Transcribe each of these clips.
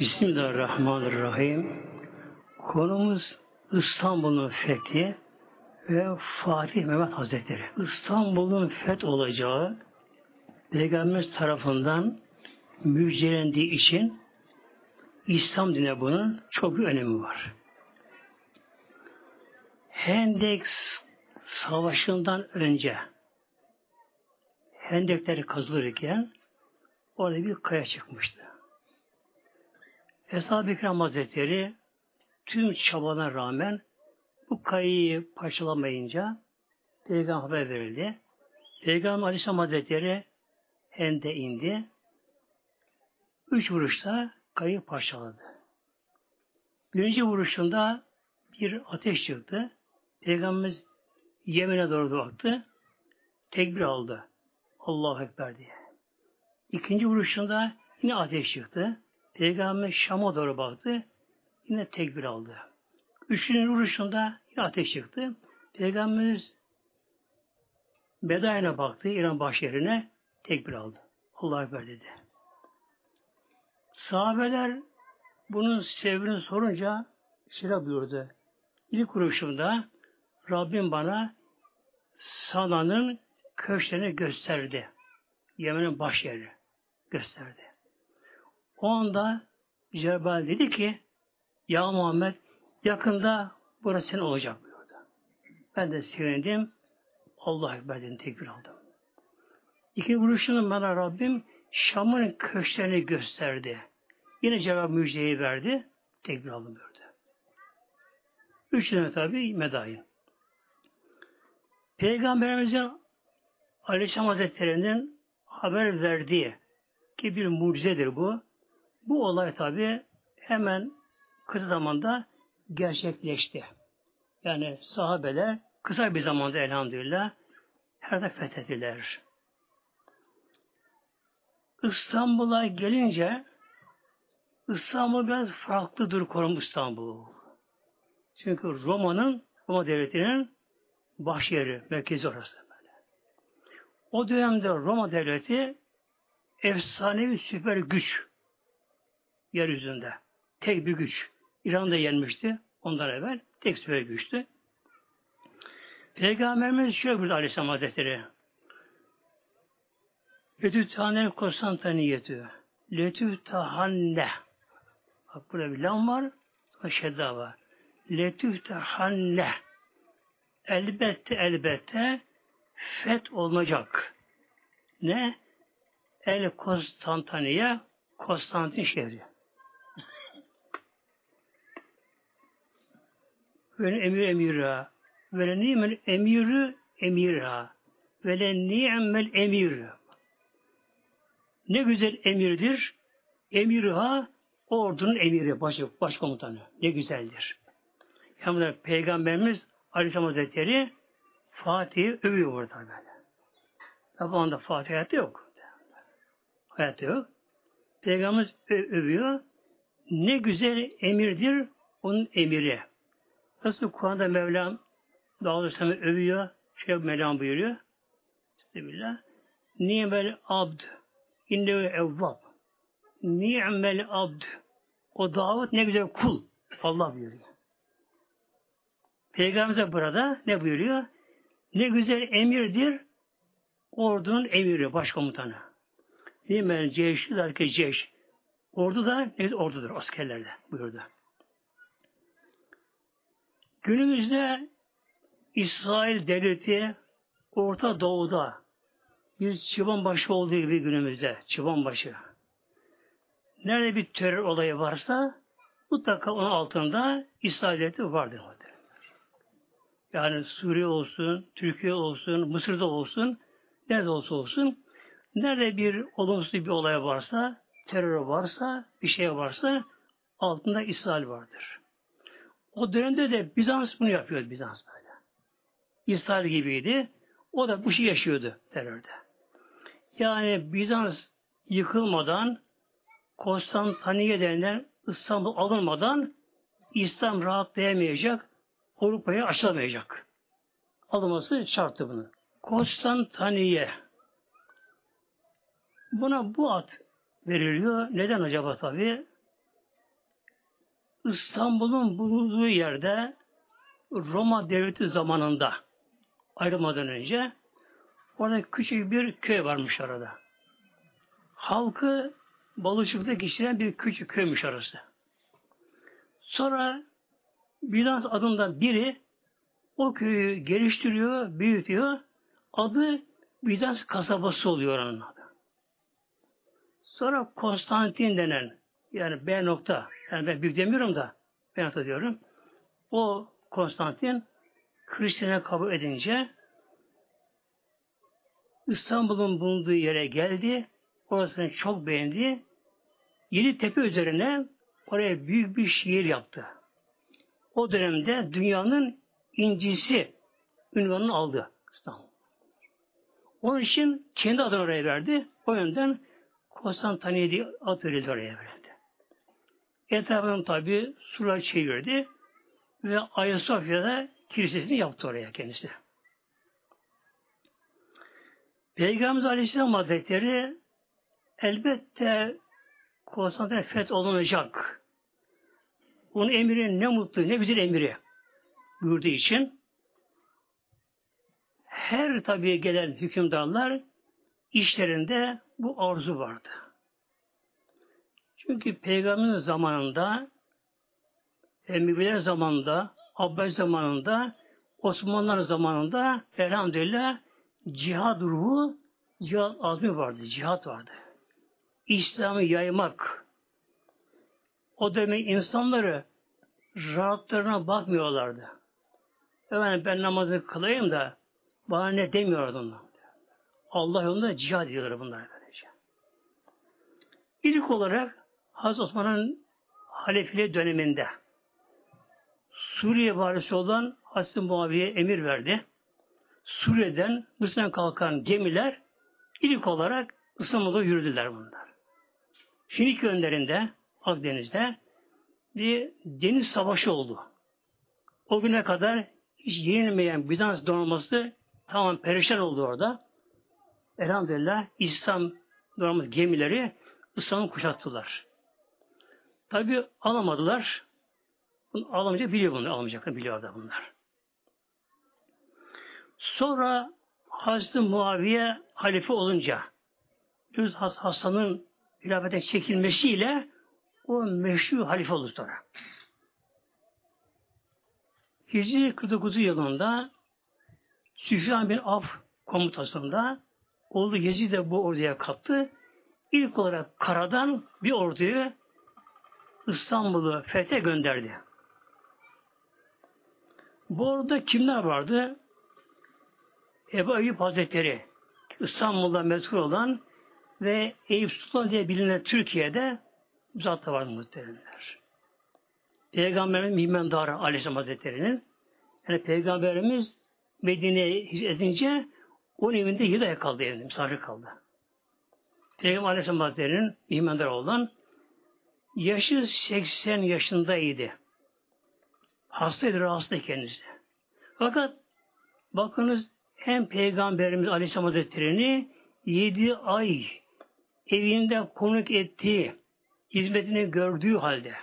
Bismillahirrahmanirrahim. Konumuz İstanbul'un fethi ve Fatih Mehmet Hazretleri. İstanbul'un feth olacağı Peygamberimiz tarafından müjdelendiği için İslam dine bunun çok bir önemi var. Hendek Savaşı'ndan önce Hendekleri kazılırken orada bir kaya çıkmıştı. Eshab-ı Kiram Hazretleri tüm çabana rağmen bu kayayı parçalamayınca Peygamber haber verildi. Peygamber Aleyhisselam Hazretleri hende indi. Üç vuruşta kayı parçaladı. Birinci vuruşunda bir ateş çıktı. Peygamberimiz Yemen'e doğru baktı. Tekbir aldı. Allahu Ekber diye. İkinci vuruşunda yine ateş çıktı. Peygamber Şam'a doğru baktı. Yine tekbir aldı. Üçüncü vuruşunda yine ateş çıktı. Peygamberimiz Bedayene baktı. İran başyerine tekbir aldı. Allah'a Ekber dedi. Sahabeler bunun sebebini sorunca şöyle buyurdu. İlk vuruşumda Rabbim bana Sana'nın köşklerini gösterdi. Yemen'in baş yeri gösterdi. O anda Cebrail dedi ki Ya Muhammed yakında burası senin olacak buyurdu. Ben de sevindim. Allah Ekber dedim, tekbir aldım. İki vuruşunu bana Rabbim Şam'ın köşklerini gösterdi. Yine cevap müjdeyi verdi. Tekbir aldım buyurdu. Üç tane tabi medayın. Peygamberimizin Aleyhisselam Hazretleri'nin haber verdiği ki bir mucizedir bu. Bu olay tabi hemen kısa zamanda gerçekleşti. Yani sahabeler kısa bir zamanda elhamdülillah her de fethettiler. İstanbul'a gelince İstanbul biraz farklıdır konum İstanbul. Çünkü Roma'nın, Roma devletinin baş yeri, merkezi orası. Böyle. O dönemde Roma devleti efsanevi süper güç yeryüzünde. Tek bir güç. İran'da yenmişti ondan evvel. Tek süper güçtü. Peygamberimiz şöyle buyurdu Aleyhisselam Hazretleri. Letü tahannen Konstantiniyetü. Letü tahanne. Bak burada bir lam var. Şedda var. Letü tahanne. Elbette elbette fet olacak. Ne? El Konstantiniye Konstantin şehri. Ve emir emira. Ve ni'mel emiru emira. Ve ni'mel emir. Ne güzel emirdir. Emirha ordunun emiri, baş, başkomutanı. Ne güzeldir. Yani Peygamberimiz Aleyhisselam Hazretleri Fatih'i övüyor burada böyle. Tabi anda Fatih hayatta yok. Hayatta yok. Peygamberimiz övüyor. Ne güzel emirdir onun emiri. Nasıl Kur'an'da Mevlam Dağlı övüyor. Şey Mevlam buyuruyor. Bismillah. Ni'mel abd. İnnehu evvab. Ni'mel abd. O Davut ne güzel kul. Allah buyuruyor. Peygamberimiz burada ne buyuruyor? Ne güzel emirdir ordunun emiri, başkomutanı. Ni'mel ceyşi derken ceyş. Ordu da ne ordudur askerlerde buyurdu. Günümüzde İsrail devleti Orta Doğu'da bir çıban başı olduğu gibi günümüzde çıban başı. Nerede bir terör olayı varsa mutlaka onun altında İsrail devleti vardır. Yani Suriye olsun, Türkiye olsun, Mısır'da olsun, nerede olsa olsun, nerede bir olumsuz bir olay varsa, terör varsa, bir şey varsa altında İsrail vardır. O dönemde de Bizans bunu yapıyor Bizans böyle. İsrail gibiydi. O da bu şey yaşıyordu terörde. Yani Bizans yıkılmadan Konstantiniye denilen İstanbul alınmadan İslam rahatlayamayacak, Avrupa'ya açılamayacak. Alınması şarttı bunu. Konstantiniye. Buna bu ad veriliyor. Neden acaba tabi? İstanbul'un bulunduğu yerde Roma devleti zamanında ayrılmadan önce orada küçük bir köy varmış arada. Halkı balıkçılıkta geçiren bir küçük köymüş arası. Sonra Bizans adında biri o köyü geliştiriyor, büyütüyor. Adı Bizans kasabası oluyor onun adı. Sonra Konstantin denen yani B nokta yani ben büyük demiyorum da B nokta diyorum. O Konstantin Hristiyan'a kabul edince İstanbul'un bulunduğu yere geldi. Orasını çok beğendi. Yedi tepe üzerine oraya büyük bir şehir yaptı. O dönemde dünyanın incisi ünvanını aldı İstanbul. Onun için kendi adını oraya verdi. O yönden Konstantiniye diye ad verildi oraya verildi. Etrafını tabi surlar çevirdi ve Ayasofya'da kilisesini yaptı oraya kendisi. Peygamberimiz Aleyhisselam Hazretleri elbette Konstantin feth olunacak. Onun emri ne mutlu ne güzel emri buyurduğu için her tabi gelen hükümdarlar işlerinde bu arzu vardı. Çünkü Peygamberin zamanında Emeviler zamanında Abbas zamanında Osmanlılar zamanında elhamdülillah cihad ruhu cihad azmi vardı, cihat vardı. İslam'ı yaymak o demek insanları rahatlarına bakmıyorlardı. Efendim ben namazı kılayım da bana ne demiyordu onlar. Allah yolunda cihad ediyorlar bunlar böylece. İlk olarak Hazreti Osman'ın halefili döneminde Suriye varisi olan Hazreti Muaviye emir verdi. Suriye'den Mısır'dan kalkan gemiler ilk olarak İstanbul'a yürüdüler bunlar. Şimdi önlerinde Akdeniz'de bir deniz savaşı oldu. O güne kadar hiç yenilmeyen Bizans donanması tamam perişan oldu orada. Elhamdülillah İslam donanması gemileri İslam'ı kuşattılar. Tabi alamadılar. Bunu alamayacak biliyor bunu. Alamayacaklar biliyor da bunlar. Sonra Hazreti Muaviye halife olunca Düz Hasan'ın hilafete çekilmesiyle o meşru halife oldu sonra. Hicri 49 yılında Süfyan bin Af komutasında oldu Yezid de bu orduya kattı. İlk olarak karadan bir orduyu İstanbul'u fethe gönderdi. Bu orada kimler vardı? Ebu Eyyub Hazretleri İstanbul'da meşhur olan ve Eyüp Sultan diye bilinen Türkiye'de zat da var muhteremler. Peygamberimiz Mihmendarı Aleyhisselam Hazretleri'nin yani Peygamberimiz Medine'ye edince onun evinde yedi ay kaldı evinde, misafir kaldı. Peygamber Aleyhisselam Hazretleri'nin Mihmendarı olan yaşı 80 yaşındaydı. Hastaydı, rahatsızdı kendisi. Fakat bakınız hem Peygamberimiz Aleyhisselam Hazretleri'ni yedi ay evinde konuk ettiği, hizmetini gördüğü halde,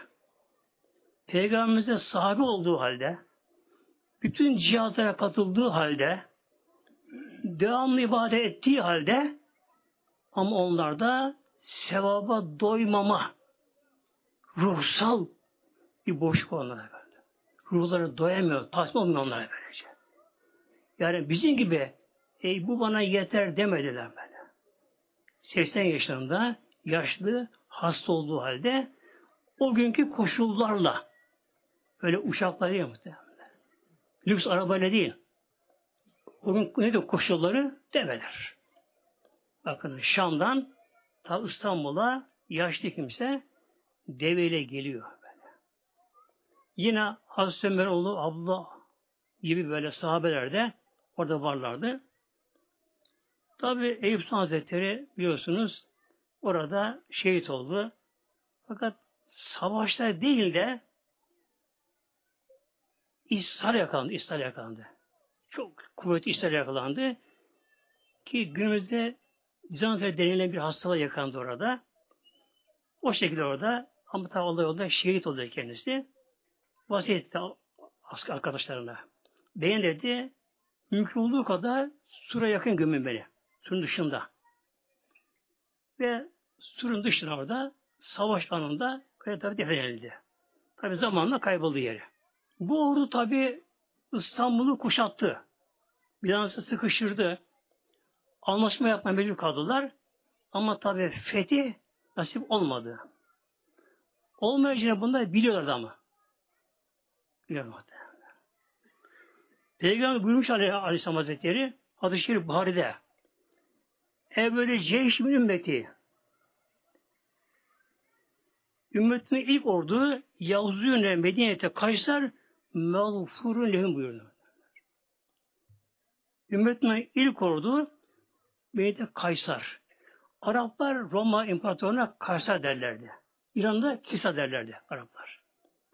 Peygamberimize sahibi olduğu halde, bütün cihatlara katıldığı halde, devamlı ibadet ettiği halde, ama onlarda sevaba doymama, ruhsal bir boşluk onlara böyle. Ruhları doyamıyor, tatmin olmuyor onlara böylece. Yani bizim gibi ey bu bana yeter demediler böyle. 80 yaşlarında yaşlı, hasta olduğu halde o günkü koşullarla böyle uçaklar değil muhtemelen. Lüks arabayla değil. O gün nedir koşulları? Develer. Bakın Şam'dan ta İstanbul'a yaşlı kimse deveyle geliyor böyle. Yine Hazreti Ömer oğlu Abdullah gibi böyle sahabeler de orada varlardı. Tabi Eyüp Sultan Hazretleri biliyorsunuz orada şehit oldu. Fakat savaşta değil de ishal yakalandı. ishal yakalandı. Çok kuvvetli ishal yakalandı. Ki günümüzde Dizanfer denilen bir hastalığa yakalandı orada. O şekilde orada Ama tabi Allah yolda şehit oldu kendisi. Vasiyet etti arkadaşlarına. Beyin dedi, mümkün olduğu kadar sura yakın gömün beni. Surun dışında. Ve surun dışında orada savaş anında kaya defnedildi. Tabi zamanla kayboldu yeri. Bu ordu tabi İstanbul'u kuşattı. Bilansı sıkıştırdı. Anlaşma yapmaya mecbur kaldılar. Ama tabi fethi nasip olmadı. Olmayacağını bunlar biliyorlardı ama. Biliyorlardı. Peygamber buyurmuş Aleyhisselam Hazretleri Hadis-i Şerif Buhari'de Evveli ceyş min ümmeti Ümmetimin ilk ordu Yavzûne Medine'te Kaysar mağfurun lehum buyurdu. Ümmetimin ilk ordu Medine'te Kaysar. Araplar Roma İmparatorluğu'na Kaysar derlerdi. İran'da Kisa derlerdi Araplar.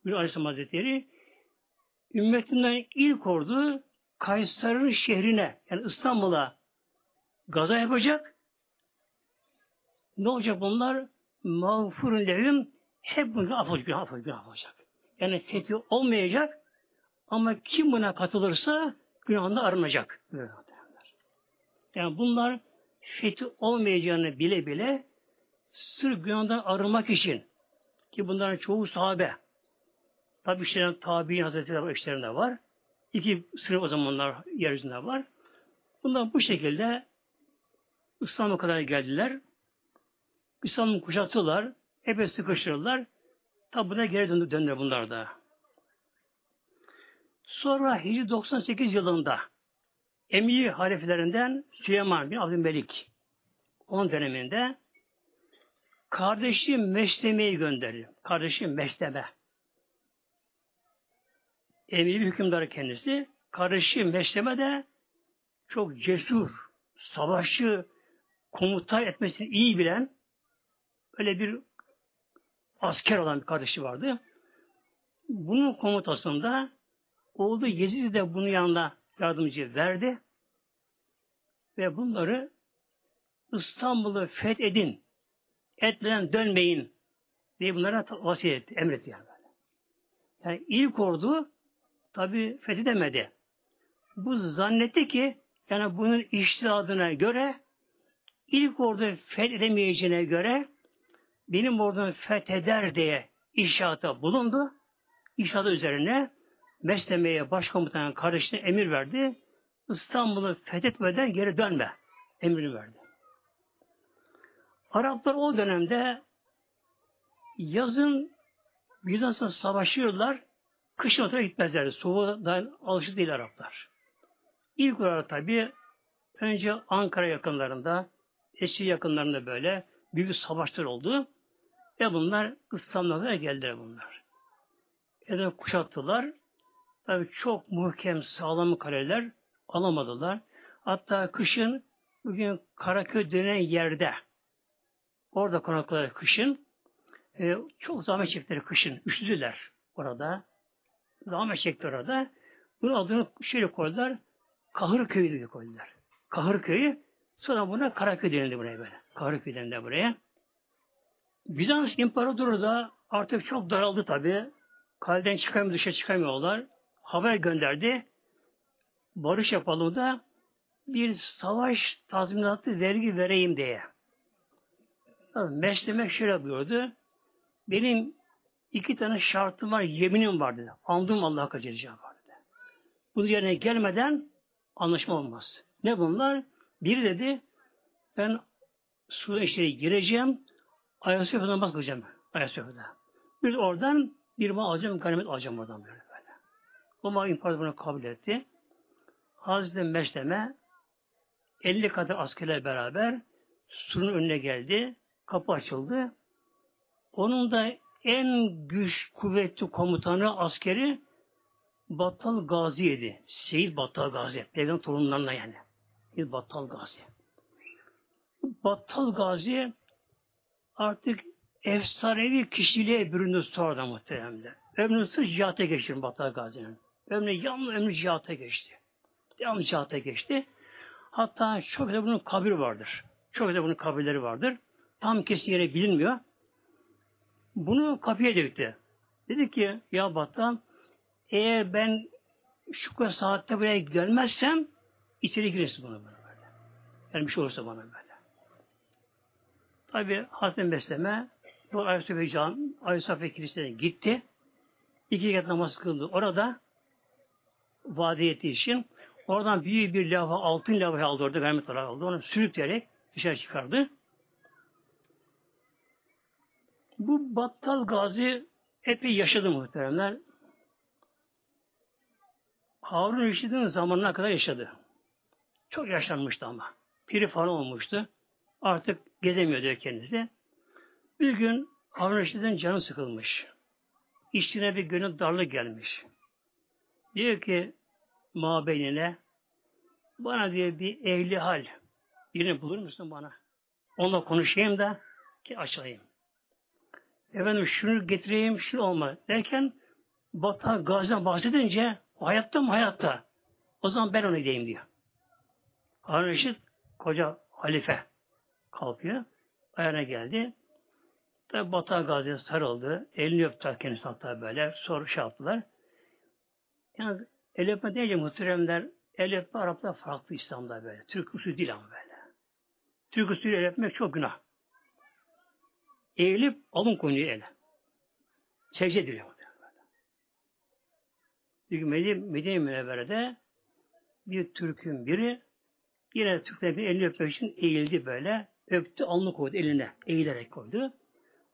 Bir Aleyhisselam Hazretleri ümmetinden ilk ordu Kaysar'ın şehrine yani İstanbul'a gaza yapacak. Ne olacak bunlar? Mağfurun lehum hep bunu affolacak, günah affolacak, günah affolacak. Yani fethi olmayacak ama kim buna katılırsa günahında arınacak. Yani bunlar fethi olmayacağını bile bile sırf günahdan arınmak için ki bunların çoğu sahabe tabi işlerin tabi'in hazretleri var, işlerinde var. İki sınıf o zamanlar yeryüzünde var. Bunlar bu şekilde İslam'a kadar geldiler. İslam'ı kuşattılar. Epey sıkıştırdılar. Tabi buna geri döndü, döndü bunlar da. Sonra Hicri 98 yılında Emir halifelerinden Süleyman bin Abdülmelik onun döneminde kardeşi Meşleme'yi gönderdi. Kardeşi Meşleme. Emir bir hükümdar kendisi. Kardeşi Meşleme de çok cesur, savaşçı, komuta etmesini iyi bilen öyle bir asker olan bir kardeşi vardı. Bunun komutasında oğlu Yezid de bunun yanında yardımcı verdi. Ve bunları İstanbul'u fethedin, etmeden dönmeyin diye bunlara vasiyet etti, emretti yani. Yani ilk ordu tabi fethedemedi. Bu zannetti ki yani bunun iştihadına göre ilk ordu fethedemeyeceğine göre benim ordum fetheder diye inşaata bulundu. İnşaatı üzerine Mesleme'ye başkomutanın kardeşine emir verdi. İstanbul'u fethetmeden geri dönme emrini verdi. Araplar o dönemde yazın Bizans'la savaşıyorlar, kışın ortaya gitmezlerdi. Soğuğa alışık değil Araplar. İlk olarak tabi önce Ankara yakınlarında, Eski yakınlarında böyle büyük savaşlar oldu. Ve bunlar İstanbul'a geldiler bunlar. Eden kuşattılar. Tabi çok muhkem, sağlam kaleler alamadılar. Hatta kışın bugün Karaköy denen yerde orada konakladılar kışın. E, çok zahmet çektiler kışın. Üşüdüler orada. Zahmet çekti orada. Bunun adını şöyle koydular. Kahırköy diye koydular. Kahırköy'ü sonra buna Karaköy denildi buraya böyle. Kahırköy denildi buraya. Bizans İmparatoru da artık çok daraldı tabi. Kaleden çıkamıyor, dışa çıkamıyorlar. Haber gönderdi. Barış yapalım da bir savaş tazminatı vergi vereyim diye. Meslemek şöyle buyurdu. Benim iki tane şartım var, yeminim var dedi. Andım Allah'a kaçıracağım var dedi. Bunun yerine gelmeden anlaşma olmaz. Ne bunlar? Biri dedi, ben su işleri gireceğim, Ayasofya'da namaz kılacağım. Ayasofya'da. Bir oradan bir mal alacağım, ganimet alacağım oradan böyle böyle. O mal imparator kabul etti. Hazreti Meşleme 50 kadar askerler beraber surun önüne geldi. Kapı açıldı. Onun da en güç kuvvetli komutanı askeri Battal Gazi'ydi. Seyit Battal Gazi. Peygamber torunlarına yani. Bir Battal Gazi. Battal Gazi artık efsanevi kişiliğe büründü sonradan muhteremde. Ömrü sırf cihata geçti Battal Gazi'nin. Ömrü yalnız ömrü cihata geçti. Yalnız cihata geçti. Hatta çok da bunun kabri vardır. Çok da bunun kabirleri vardır. Tam kesin yere bilinmiyor. Bunu kapıya döktü. Dedi ki ya Battal eğer ben şu kadar saatte buraya gelmezsem içeri girersin bana böyle. Yani bir şey olursa bana böyle. Tabi Hazreti Besleme bu Ayasofya Can, Ayasofya Kilisesi'ne gitti. İki rekat namaz kıldı. Orada vaadi ettiği için oradan büyük bir lava, altın lavayı aldı orada, vermet aldı. Onu sürükleyerek dışarı çıkardı. Bu Battal Gazi epey yaşadı muhteremler. Harun Reşid'in zamanına kadar yaşadı. Çok yaşlanmıştı ama. Piri falan olmuştu. Artık gezemiyordu kendisi. Bir gün Harun Reşid'in canı sıkılmış. İşçine bir gönül darlık gelmiş. Diyor ki mabeynine bana diye bir ehli hal birini bulur musun bana? Onunla konuşayım da ki açayım. Efendim şunu getireyim, şu olma derken Batı Gazi'den bahsedince hayatta mı hayatta? O zaman ben onu diyeyim diyor. Harun Reşit koca halife kalkıyor. Ayağına geldi. Tabi Batı Gazi'ye sarıldı. Elini öptü kendisi hatta böyle. Soru şey yaptılar. Yani el öpme deyince muhteremler el öpme Araplar farklı İslam'da böyle. Türk usulü değil ama böyle. Türk usulü el öpmek çok günah. Eğilip alın koyuyor ele. Secde ediliyor. Çünkü Medine, Medine Münevvere'de bir Türk'ün biri yine Türk'ten bir elini öpmek için eğildi böyle. Öptü, alnı koydu eline. Eğilerek koydu.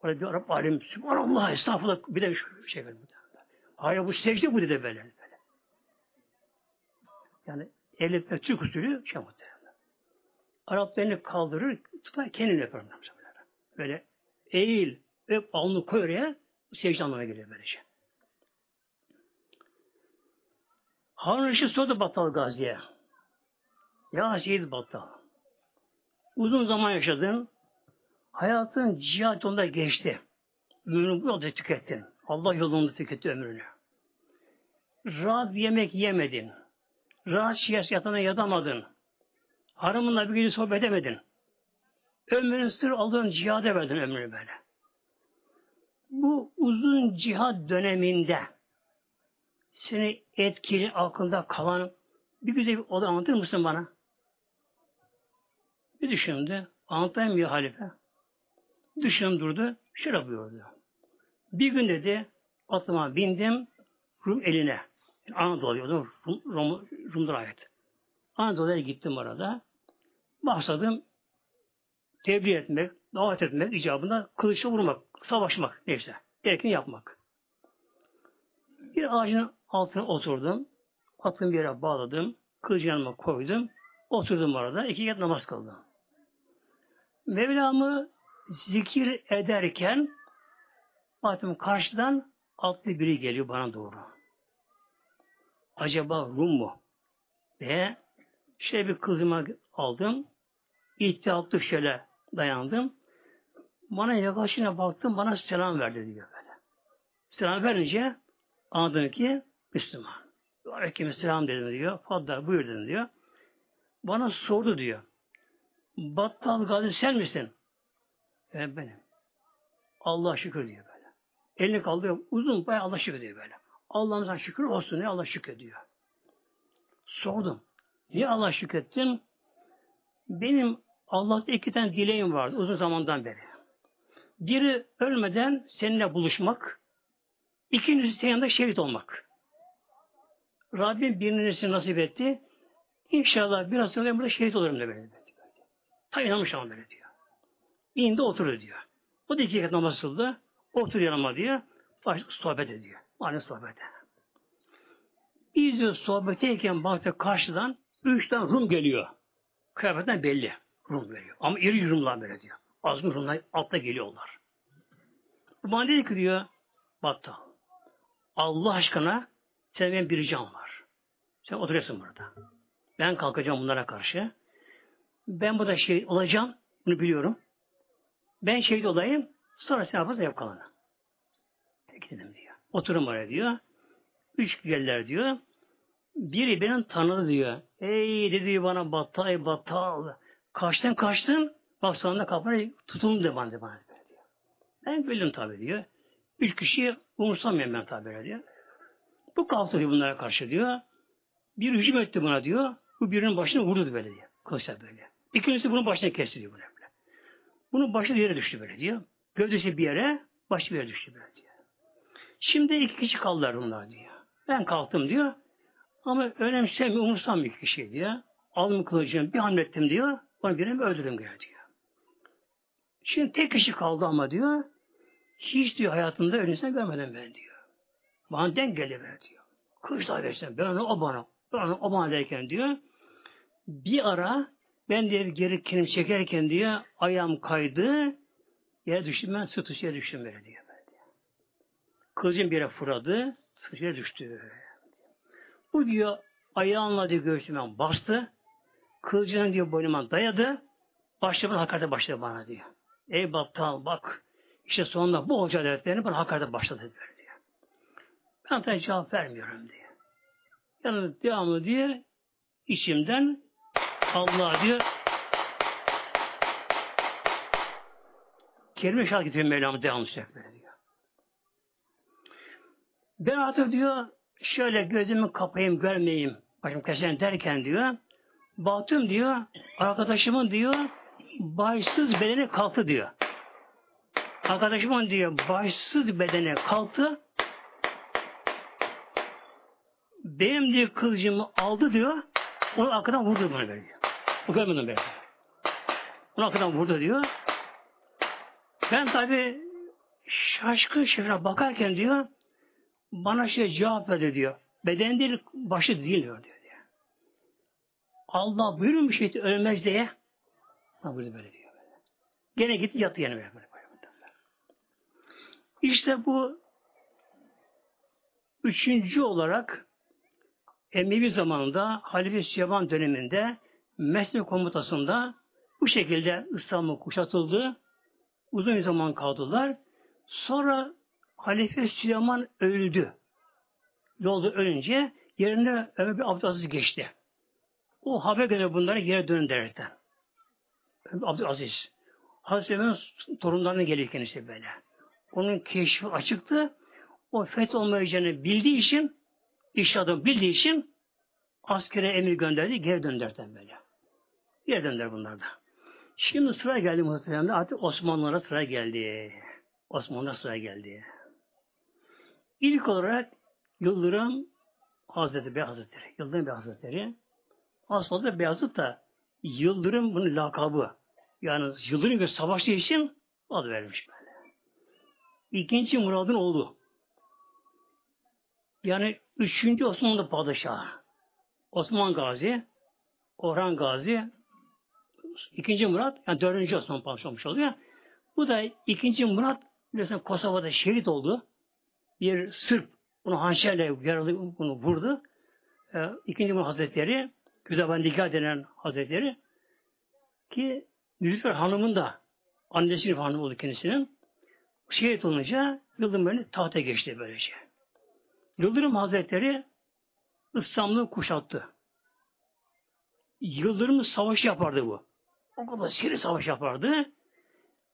Orada bir Arap alim, Subhanallah, estağfurullah, bir de bir şey verdi. Hayır bu secde bu dedi böyle. böyle. Yani el öpme Türk usulü şey muhtemelen. Arap elini kaldırır, tutar kendini öper. Böyle eğil, öp, alnı koy oraya, secde anlamına geliyor böylece. Harun Reşit sordu Battal Gazi'ye. Ya Seyyid Battal, uzun zaman yaşadın, hayatın cihat yolunda geçti. Ömrünü bu tükettin. Allah yolunda tüketti ömrünü. Rahat bir yemek yemedin. Rahat şiyas yatağına yatamadın. Hanımınla bir gece sohbet edemedin. Ömrünü sır aldığın cihada verdin ömrünü böyle. Bu uzun cihad döneminde seni etkili, akılda kalan bir güzel bir olay anlatır mısın bana? Bir düşündü. Anlatayım bir halife. Düşündüm durdu. Şöyle buyurdu. Bir gün dedi atıma bindim Rum eline. Anadolu'ya Rum, Rum, Rum'dan ayet. Anadolu'ya gittim orada. Başladım tebliğ etmek, davet etmek icabında kılıçla vurmak, savaşmak neyse. Gerekeni yapmak. Bir ağacın altına oturdum. Atımı bir yere bağladım. Kılıcı yanıma koydum. Oturdum orada. iki kat namaz kıldım. Mevlam'ı zikir ederken baktım karşıdan altlı biri geliyor bana doğru. Acaba Rum mu? diye şey bir kızıma aldım. İhtiyatlı şöyle dayandım. Bana yaklaşına baktım, bana selam verdi diyor böyle. Selam verince anladım ki Müslüman. Aleyküm selam dedim diyor. Fadda buyur dedim diyor. Bana sordu diyor. Battal Gazi sen misin? Evet benim. Allah şükür diyor böyle. Elini kaldırıyor. Uzun bayağı Allah şükür diyor böyle. Allah'ımıza şükür olsun. Ne Allah şükür diyor. Sordum. Niye Allah şükrettin? Benim Allah'ta iki tane dileğim vardı uzun zamandan beri. Biri ölmeden seninle buluşmak, ikincisi senin yanında şehit olmak. Rabbim birini nasip etti. İnşallah biraz sonra burada şehit olurum da böyle. Tam inanmış ama böyle diyor. İndi oturur diyor. O da iki kat namaz kıldı. Otur yanıma diyor. Başlık sohbet ediyor. Aynı sohbete. Biz diyor sohbeteyken baktı karşıdan üç tane Rum geliyor. Kıyafetten belli. Rum veriyor. Ama iri Rumlar böyle diyor. Azgın Rumlar altta geliyorlar. Bana dedi ki diyor Battal. Allah aşkına sen benim bir ricam var. Sen oturuyorsun burada. Ben kalkacağım bunlara karşı. Ben burada şey olacağım. Bunu biliyorum. Ben şehit olayım. Sonra sen yaparsın yap kalanı. Peki dedim diyor. Oturun oraya diyor. Üç gelirler diyor. Biri benim tanıdı diyor. Ey dedi bana battal, battal. Kaçtın kaçtın. Bak sonunda kapına tutulun de bana, diyor. Ben güldüm tabi diyor. Üç kişi umursamıyorum ben tabi diyor. Bu kalktı diyor bunlara karşı diyor. Bir hücum etti buna diyor. Bu birinin başına vurdu böyle diyor. Kılıçla böyle. İkincisi bunun başına kesti diyor böyle. Bunun başı bir yere düştü böyle diyor. Gövdesi bir yere, başı bir yere düştü böyle diyor. Şimdi iki kişi kaldılar bunlar diyor. Ben kalktım diyor. Ama önemsemiyor, umursamıyor iki kişi diyor. Aldım kılıcımı bir hamlettim diyor. Onu birini öldürdüm diyor. Şimdi tek kişi kaldı ama diyor. Hiç diyor hayatımda ölüsünü görmedim ben diyor. Bana denk geliver diyor. Kılıçla versen ben onu o bana. Ben onu o bana derken diyor. Bir ara ben diye geri kendim çekerken diyor ayağım kaydı. Yere düştüm ben yere düştüm böyle diyor. Kılıcım bir yere fırladı. Yere düştü. Bu diyor ayağımla diyor göğsüme bastı. Kılıcını diyor boynuma dayadı. Başladı hakarete başladı bana diyor. Ey battal bak. İşte sonunda bu hoca dertlerini bana hakarete başladı diyor. diyor. Ben tabi cevap vermiyorum diyor. Yani devamlı diyor içimden Allah diyor kelime şahit getiriyor Mevlam'a devamlı sürekli diyor. Ben artık diyor şöyle gözümü kapayım görmeyeyim başım kesen derken diyor baktım diyor arkadaşımın diyor başsız bedeni kalktı diyor. Arkadaşımın diyor başsız bedene kalktı benim diyor kılıcımı aldı diyor onu arkadan vurdu bana böyle diyor. O görmedim böyle. Onu arkadan vurdu diyor. Ben tabi şaşkın şifre bakarken diyor bana şey cevap verdi diyor. Beden değil, başı değil diyor. diyor. Allah buyurun bir şey ölmez diye. Ha burada böyle diyor. Böyle. Gene gitti yattı yine böyle. böyle. İşte bu üçüncü olarak Emevi zamanında Halife Süleyman döneminde Mesne komutasında bu şekilde İstanbul kuşatıldı. Uzun bir zaman kaldılar. Sonra Halife Süleyman öldü. Yolda ölünce yerine Ömer bin Abdülaziz geçti. O haber göre bunları yere dönün derken. Abdülaziz. Hazreti Süleyman'ın torunlarına geliyor kendisi böyle. Onun keşfi açıktı. O feth olmayacağını bildiği için, iş adam bildiği için askere emir gönderdi, geri dönderden böyle. Geri dönder bunlar da. Şimdi sıra geldi muhtemelen artık Osmanlılara sıra geldi. Osmanlılara sıra geldi. İlk olarak Yıldırım Hazreti Bey Hazretleri. Yıldırım Bey Hazretleri. Aslında Beyazıt da Yıldırım bunun lakabı. Yani Yıldırım bir savaştığı için adı vermiş böyle. İkinci Murad'ın oğlu. Yani üçüncü Osmanlı padişahı. Osman Gazi, Orhan Gazi, ikinci Murat, yani dördüncü Osman padişahı olmuş oluyor. Bu da ikinci Murat biliyorsun Kosova'da şehit oldu. Bir Sırp bunu hançerle yaralı bunu vurdu. Ee, ikinci Murat Hazretleri Güdaban Nikah denen Hazretleri ki Nilüfer Hanım'ın da annesinin hanımı oldu kendisinin. Şehit olunca Yıldırım böyle tahta geçti böylece. Yıldırım Hazretleri İstanbul'u kuşattı. Yıldırım savaş yapardı bu. O kadar seri savaş yapardı.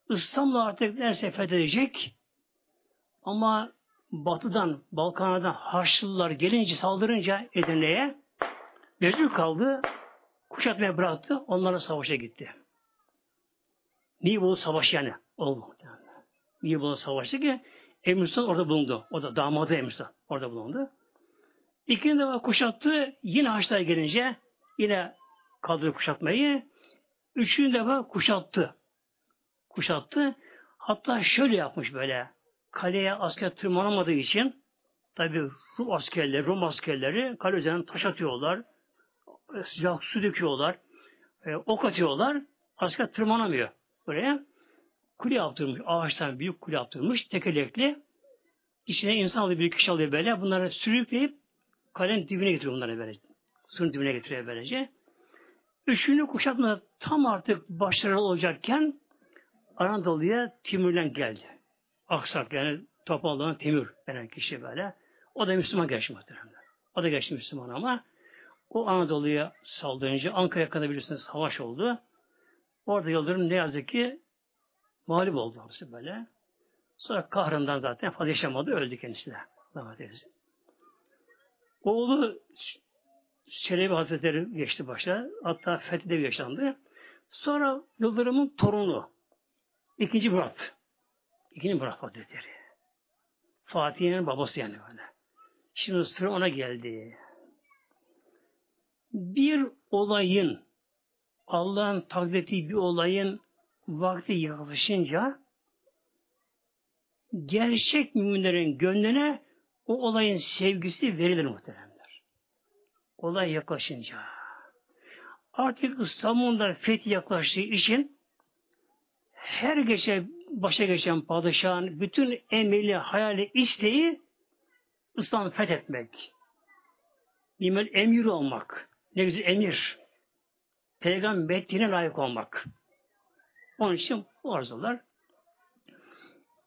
İstanbul artık derse fethedecek ama batıdan, Balkanlardan Haçlılar gelince, saldırınca Edirne'ye mecbur kaldı. Kuşatmaya bıraktı. Onlarla savaşa gitti. Niye bu savaş yani? Oldu. Niye bu savaşı ki? Emir Sultan orada bulundu. O da damadı Emir Sultan orada bulundu. İkinci defa kuşattı. Yine Haçlılar gelince yine kaldırdı kuşatmayı. Üçüncü defa kuşattı. Kuşattı. Hatta şöyle yapmış böyle. Kaleye asker tırmanamadığı için tabi Rum askerleri, Rum askerleri kale üzerinden taş atıyorlar. Sıcak su döküyorlar. E, ok atıyorlar. Asker tırmanamıyor buraya. Kule yaptırmış. Ağaçtan büyük kule yaptırmış. Tekerlekli. İçine insan alıyor, bir kişi alıyor böyle. Bunları sürükleyip kalenin dibine getiriyor bunları böyle. Suyun dibine getiriyor böylece. Üçüncü kuşatma tam artık başarılı olacakken Anadolu'ya Timurlen geldi. Aksak yani Topal'dan Timur denen kişi böyle. O da Müslüman geçti muhtemelen. O da geçti Müslüman ama o Anadolu'ya saldırınca Ankara'ya kadar bilirsiniz savaş oldu. Orada Yıldırım ne yazık ki mağlup oldu böyle. Sonra kahrından zaten fazla yaşamadı, öldü kendisi de. Oğlu Çelebi Hazretleri geçti başa. Hatta Fethi'de yaşandı. Sonra Yıldırım'ın torunu. ikinci Murat. İkinci Murat Hazretleri. Fatih'in babası yani böyle. Şimdi sıra ona geldi. Bir olayın Allah'ın takdir bir olayın vakti yaklaşınca gerçek müminlerin gönlüne o olayın sevgisi verilir muhteremler. Olay yaklaşınca. Artık İstanbul'da fethi yaklaştığı için her geçe başa geçen padişahın bütün emeli, hayali, isteği İslam'ı fethetmek. Nimel emir olmak. Ne güzel emir. Peygamber metnine layık olmak. Onun için bu arzular.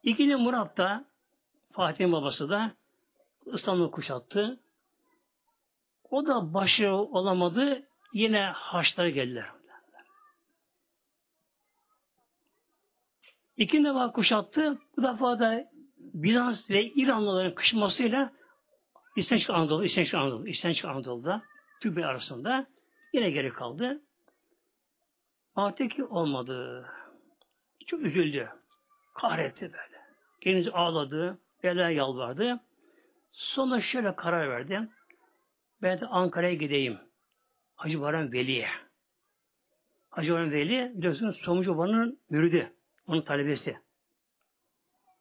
İkinci Murat da Fatih'in babası da İslam'ı kuşattı. O da başı olamadı. Yine Haçlara geldiler. İkinci defa kuşattı. Bu defa da Bizans ve İranlıların kışmasıyla İstenç Anadolu, İstenç Anadolu, Türk arasında yine geri kaldı. Fatih olmadı. Çok üzüldü. Kahretti böyle. Kendisi ağladı. Bela yalvardı. Sonra şöyle karar verdi. Ben de Ankara'ya gideyim. Hacı Baran Veli'ye. Hacı Baran Veli biliyorsunuz Somucu Baba'nın müridi. Onun talebesi.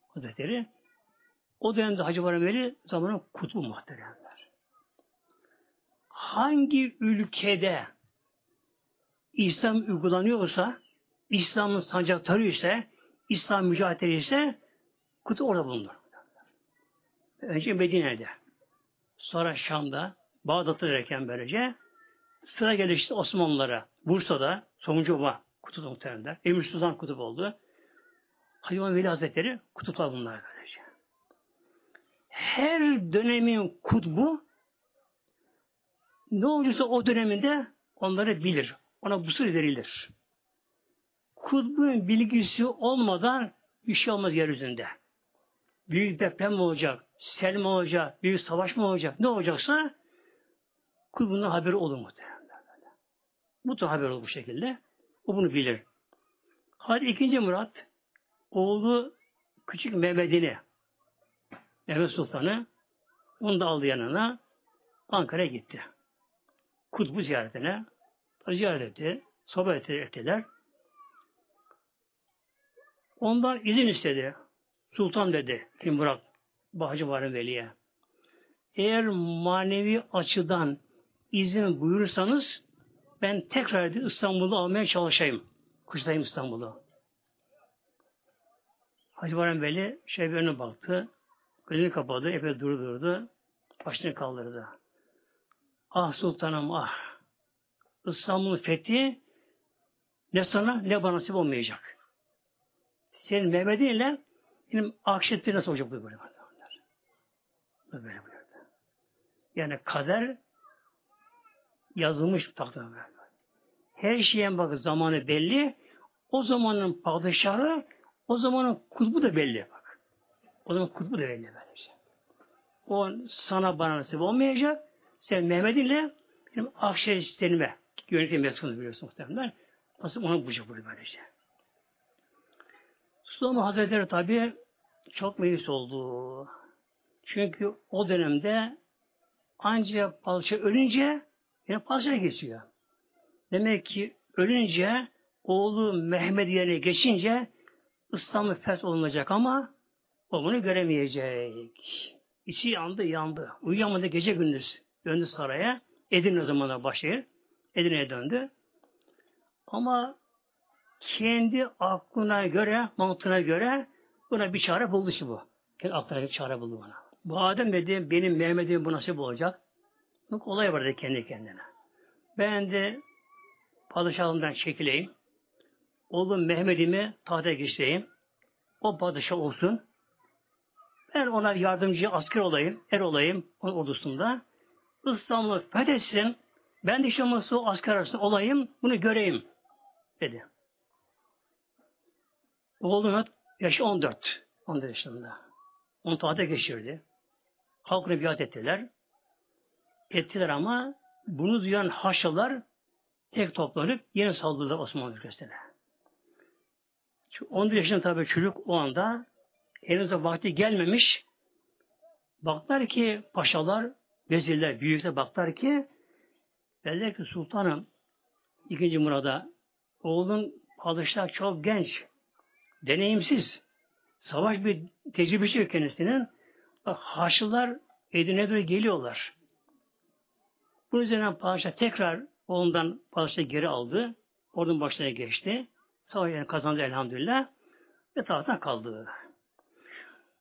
Hazretleri. O dönemde Hacı Baran Veli zamanın kutbu muhteremler. Hangi ülkede İslam uygulanıyorsa, İslam'ın sancaktarı ise, İslam mücadele ise kutu orada bulunur. Önce Medine'de, sonra Şam'da, Bağdat'ta derken böylece sıra geldi işte Osmanlılara, Bursa'da, Somuncu Oba kutup Emir Sultan kutup oldu. Hayvan Veli Hazretleri kutuplar bunlar böylece. Her dönemin kutbu ne olursa o döneminde onları bilir. Ona bu sır verilir. Kutbun bilgisi olmadan bir şey olmaz yeryüzünde. Büyük deprem mi olacak, sel mi olacak, büyük savaş mı olacak, ne olacaksa kutbundan haberi olur muhtemelen. Da haber olur bu şekilde. O bunu bilir. Hadi ikinci Murat oğlu küçük Mehmet'ini Mehmet Sultan'ı onu da aldı yanına Ankara'ya gitti. Kutbu ziyaretine ziyaret etti. Sohbet ettiler. Ondan izin istedi. Sultan dedi Kim Murat Bahçı Varın Veli'ye. Eğer manevi açıdan izin buyurursanız ben tekrar İstanbul'u almaya çalışayım. Kuştayım İstanbul'u. Hacı Varın Veli şey önüne baktı. Gözünü kapadı. Epey durdurdu. Başını kaldırdı. Ah sultanım ah. İstanbul'un fethi ne sana ne bana nasip olmayacak. Senin Mehmet'in ile benim akşetleri nasıl olacak bu böyle böyle. Böyle buyurdu. Yani kader yazılmış tahta böyle. Her şeyin bak zamanı belli. O zamanın padişahı o zamanın kutbu da belli bak. O zaman kutbu da belli böylece. O sana bana nasip olmayacak. Sen Mehmet ile benim akşetlerime Yönetim mesulü biliyorsun muhtemelen. Nasıl onu bulacak böyle böylece. Sultan Hazretleri tabi çok meyis oldu. Çünkü o dönemde ancak padişah ölünce yine padişah geçiyor. Demek ki ölünce oğlu Mehmet yerine geçince İslam'ı feth olunacak ama o bunu göremeyecek. İçi yandı yandı. Uyuyamadı gece gündüz. Döndü saraya. Edirne zamanlar başlayır. Edirne'ye döndü. Ama kendi aklına göre, mantığına göre buna bir çare buldu şu bu. Kendi aklına bir çare buldu bana. Bu Adem dedi, benim Mehmet'im bu nasip olacak. Bak olay vardı kendi kendine. Ben de padişahımdan çekileyim. Oğlum Mehmet'imi tahta geçireyim. O padişah olsun. Ben ona yardımcı asker olayım, er olayım onun ordusunda. İstanbul'u fethetsin. Ben de o asker arasında olayım, bunu göreyim dedi. Oğlum yaşı 14. 14 yaşında. Onu tahta geçirdi. Halkını biat ettiler. Ettiler ama bunu duyan haşalar tek toplanıp yine saldırdılar Osmanlı ülkesine. Çünkü 11 yaşında tabi çocuk o anda henüz vakti gelmemiş. Baklar ki paşalar, vezirler, büyükler baklar ki derler ki sultanım ikinci Murad'a oğlun padişah çok genç, deneyimsiz. Savaş bir tecrübesi yok kendisinin. Bak Haçlılar Edirne'ye geliyorlar. Bu üzerine padişah tekrar ondan padişah geri aldı. Ordunun başına geçti. Savaşı kazandı elhamdülillah. Ve tahttan kaldı.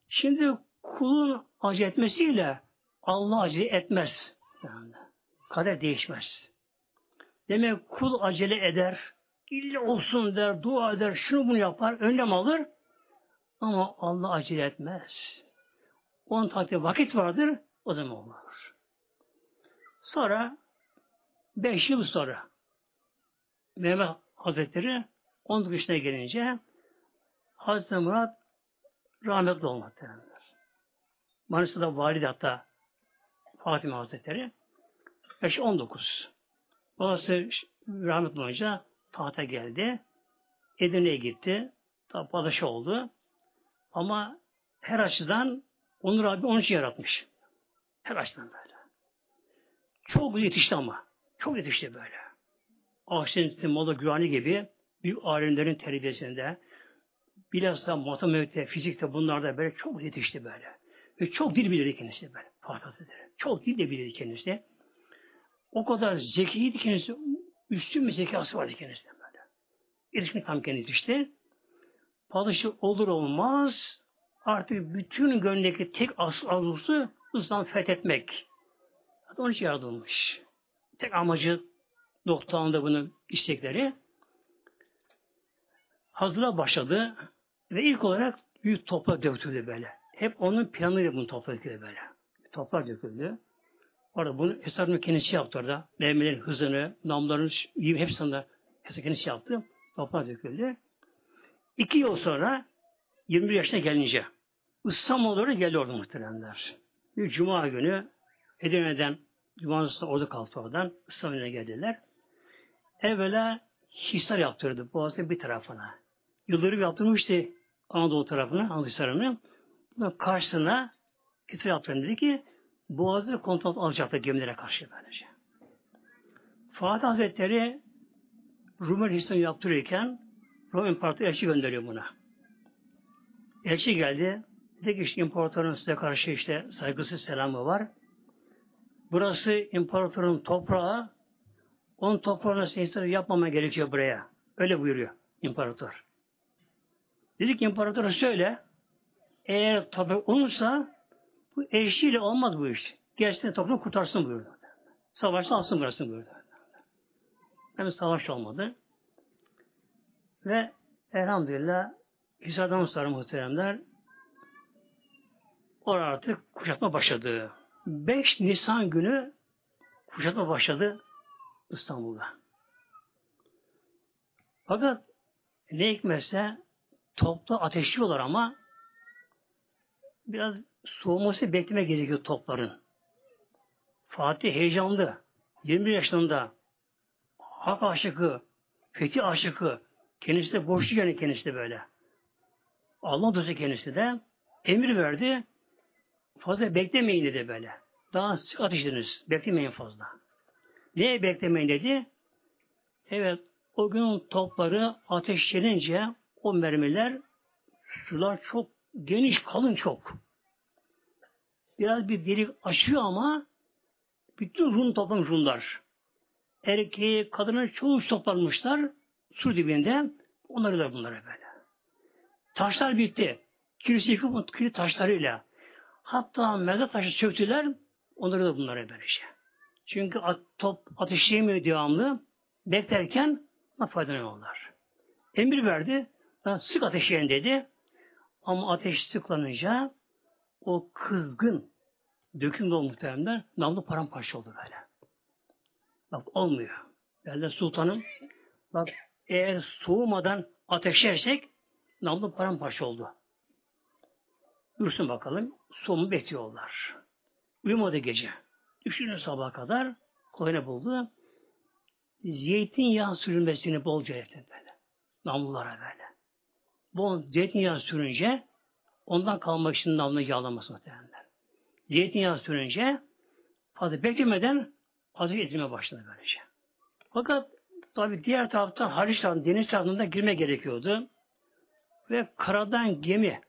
Şimdi kulun acı etmesiyle Allah acı etmez. Yani kader değişmez. Demek kul acele eder, illa olsun der, dua eder, şunu bunu yapar, önlem alır. Ama Allah acele etmez. Onun takdir vakit vardır, o zaman olur. Sonra beş yıl sonra Mehmet Hazretleri 19 yaşına gelince Hazreti Murat rahmetli olmaktadır. Manisa'da valide hatta Fatime Hazretleri. Yaş 19. Babası rahmetli olunca tahta geldi. Edirne'ye gitti. Tabi oldu. Ama her açıdan Onur abi onun için yaratmış. Her açıdan böyle. Çok yetişti ama. Çok yetişti böyle. Ahsen Molla Güvani gibi büyük alimlerin terbiyesinde bilhassa matematikte, fizikte bunlarda böyle çok yetişti böyle. Ve çok dil bilirdi kendisi böyle. Fatih. Çok dil de bilirdi kendisi. O kadar zekiydi kendisi. Üstün bir zekası vardı kendisine böyle. İlişkin tam kendisi işte. Padişah olur olmaz artık bütün gönlündeki tek asıl arzusu İslam fethetmek. Onun için yaratılmış. Tek amacı doktorunda bunun istekleri. Hazıra başladı ve ilk olarak büyük toprak döktürdü böyle. Hep onun planıyla bunu toprak döküldü böyle. Toprak döküldü. Orada bunu hesabını kendisi yaptı orada. Mermilerin hızını, namların hepsini hesabını kendisi yaptı. Toprak döküldü. İki yıl sonra 21 yaşına gelince İstanbul'a geldi orada muhteremler. Bir cuma günü Edirne'den Cumartesi orada kalktı oradan. İstanbul'a geldiler. Evvela hisar yaptırdı Boğaz'ın bir tarafına. Yıldırım yaptırmıştı Anadolu tarafına, Anadolu Hisarı'nı. Karşısına hisar yaptırdı dedi ki Boğaz'ı kontrol alacaktı gemilere karşı böylece. Fatih Hazretleri Rumeli Hisar'ı yaptırırken Rum İmparatoru elçi gönderiyor buna. Elçi geldi. Dedi ki işte imparatorun size karşı işte saygısı selamı var. Burası imparatorun toprağı. Onun toprağına seyirleri yapmama gerekiyor buraya. Öyle buyuruyor imparator. Dedi ki imparatora söyle eğer toprak olursa bu eşliğiyle olmaz bu iş. Gerçekten toprağı kurtarsın buyurdu. Savaşta alsın burasını buyurdu. Hem savaş olmadı. Ve elhamdülillah Hisar'dan sonra muhteremler orada artık kuşatma başladı. 5 Nisan günü kuşatma başladı İstanbul'da. Fakat ne hikmetse topta ateşliyorlar ama biraz soğuması bekleme gerekiyor topların. Fatih heyecanlı. 21 yaşında hak aşıkı, fethi aşıkı, kendisi de boşlu yani kendisi de böyle. Allah dostu kendisi de emir verdi. Fazla beklemeyin dedi böyle. Daha sık ateşlediniz. Beklemeyin fazla. Neye beklemeyin dedi? Evet, o gün topları ateşlenince o mermiler sular çok geniş, kalın çok. Biraz bir delik açıyor ama bütün Rum toplamış Rumlar. Erkeği, kadını çoğu toplanmışlar su dibinde. Onları da bunlara böyle. Taşlar bitti. Kilise yıkıp kilit taşlarıyla. Hatta mezar taşı söktüler. Onları da bunlara böylece. Çünkü at, top ateşleyemiyor devamlı. Beklerken faydalanıyorlar. Emir verdi. Sık ateşleyin dedi. Ama ateş sıklanınca o kızgın döküm dolu muhtemelen namlu paramparça oldu böyle. Bak olmuyor. Belde sultanım bak eğer soğumadan ateşlersek namlu paramparça oldu. Dursun bakalım. Sonu bekliyorlar. Uyumadı gece. Düşünün sabaha kadar koyuna buldu. Zeytinyağı sürülmesini bolca etti böyle. Namlulara böyle. Bol zeytinyağı sürünce ondan kalmak için namlu yağlaması muhtemelen. Zeytinyağı sürünce fazla beklemeden ateş edilmeye başladı böylece. Fakat tabi diğer taraftan Haliç deniz tarafında girme gerekiyordu. Ve karadan gemi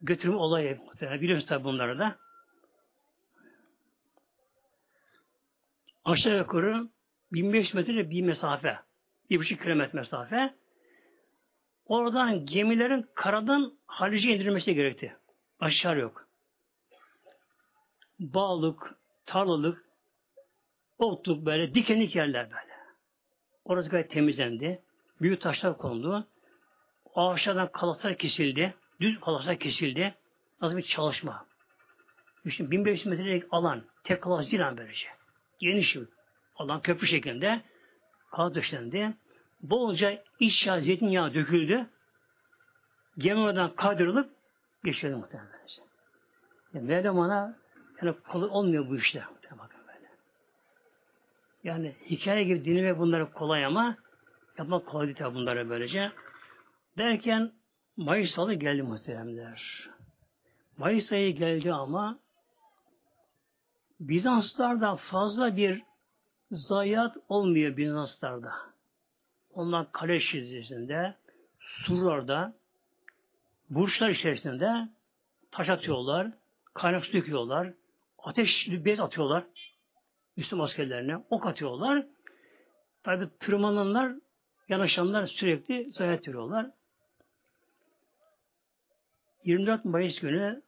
götürme olayı muhtemelen. Biliyorsunuz tabi bunları da. Aşağı yukarı 1500 metre bir mesafe. Bir buçuk kilometre mesafe. Oradan gemilerin karadan Halice indirilmesi gerekti. Aşağı yok. Bağlık, tarlalık, otluk böyle, dikenlik yerler böyle. Orası gayet temizlendi. Büyük taşlar kondu. Ağaçlardan kalaslar kesildi. Düz kalaslar kesildi. Nasıl bir çalışma. Düşün 1500 metrelik alan. Tek kalas değil böylece. Geniş alan köprü şeklinde. Kalas döşlendi. Bolca iç yağ, zeytinyağı döküldü. Gemi oradan kaydırılıp geçirdi muhtemelen. Yani Mevlam ana yani kolay olmuyor bu işte. Bakın böyle. Yani hikaye gibi dinlemek bunları kolay ama yapmak kolay değil tabi bunları böylece. Derken Mayıs ayı geldi muhteremler. Mayıs ayı geldi ama Bizanslarda fazla bir zayiat olmuyor Bizanslarda. Onlar kale çizgisinde, surlarda, burçlar içerisinde taş atıyorlar, kaynak su döküyorlar, ateş bez atıyorlar Müslüman askerlerine, ok atıyorlar. Tabi tırmananlar, yanaşanlar sürekli zayiat veriyorlar. 24 Mayıs günü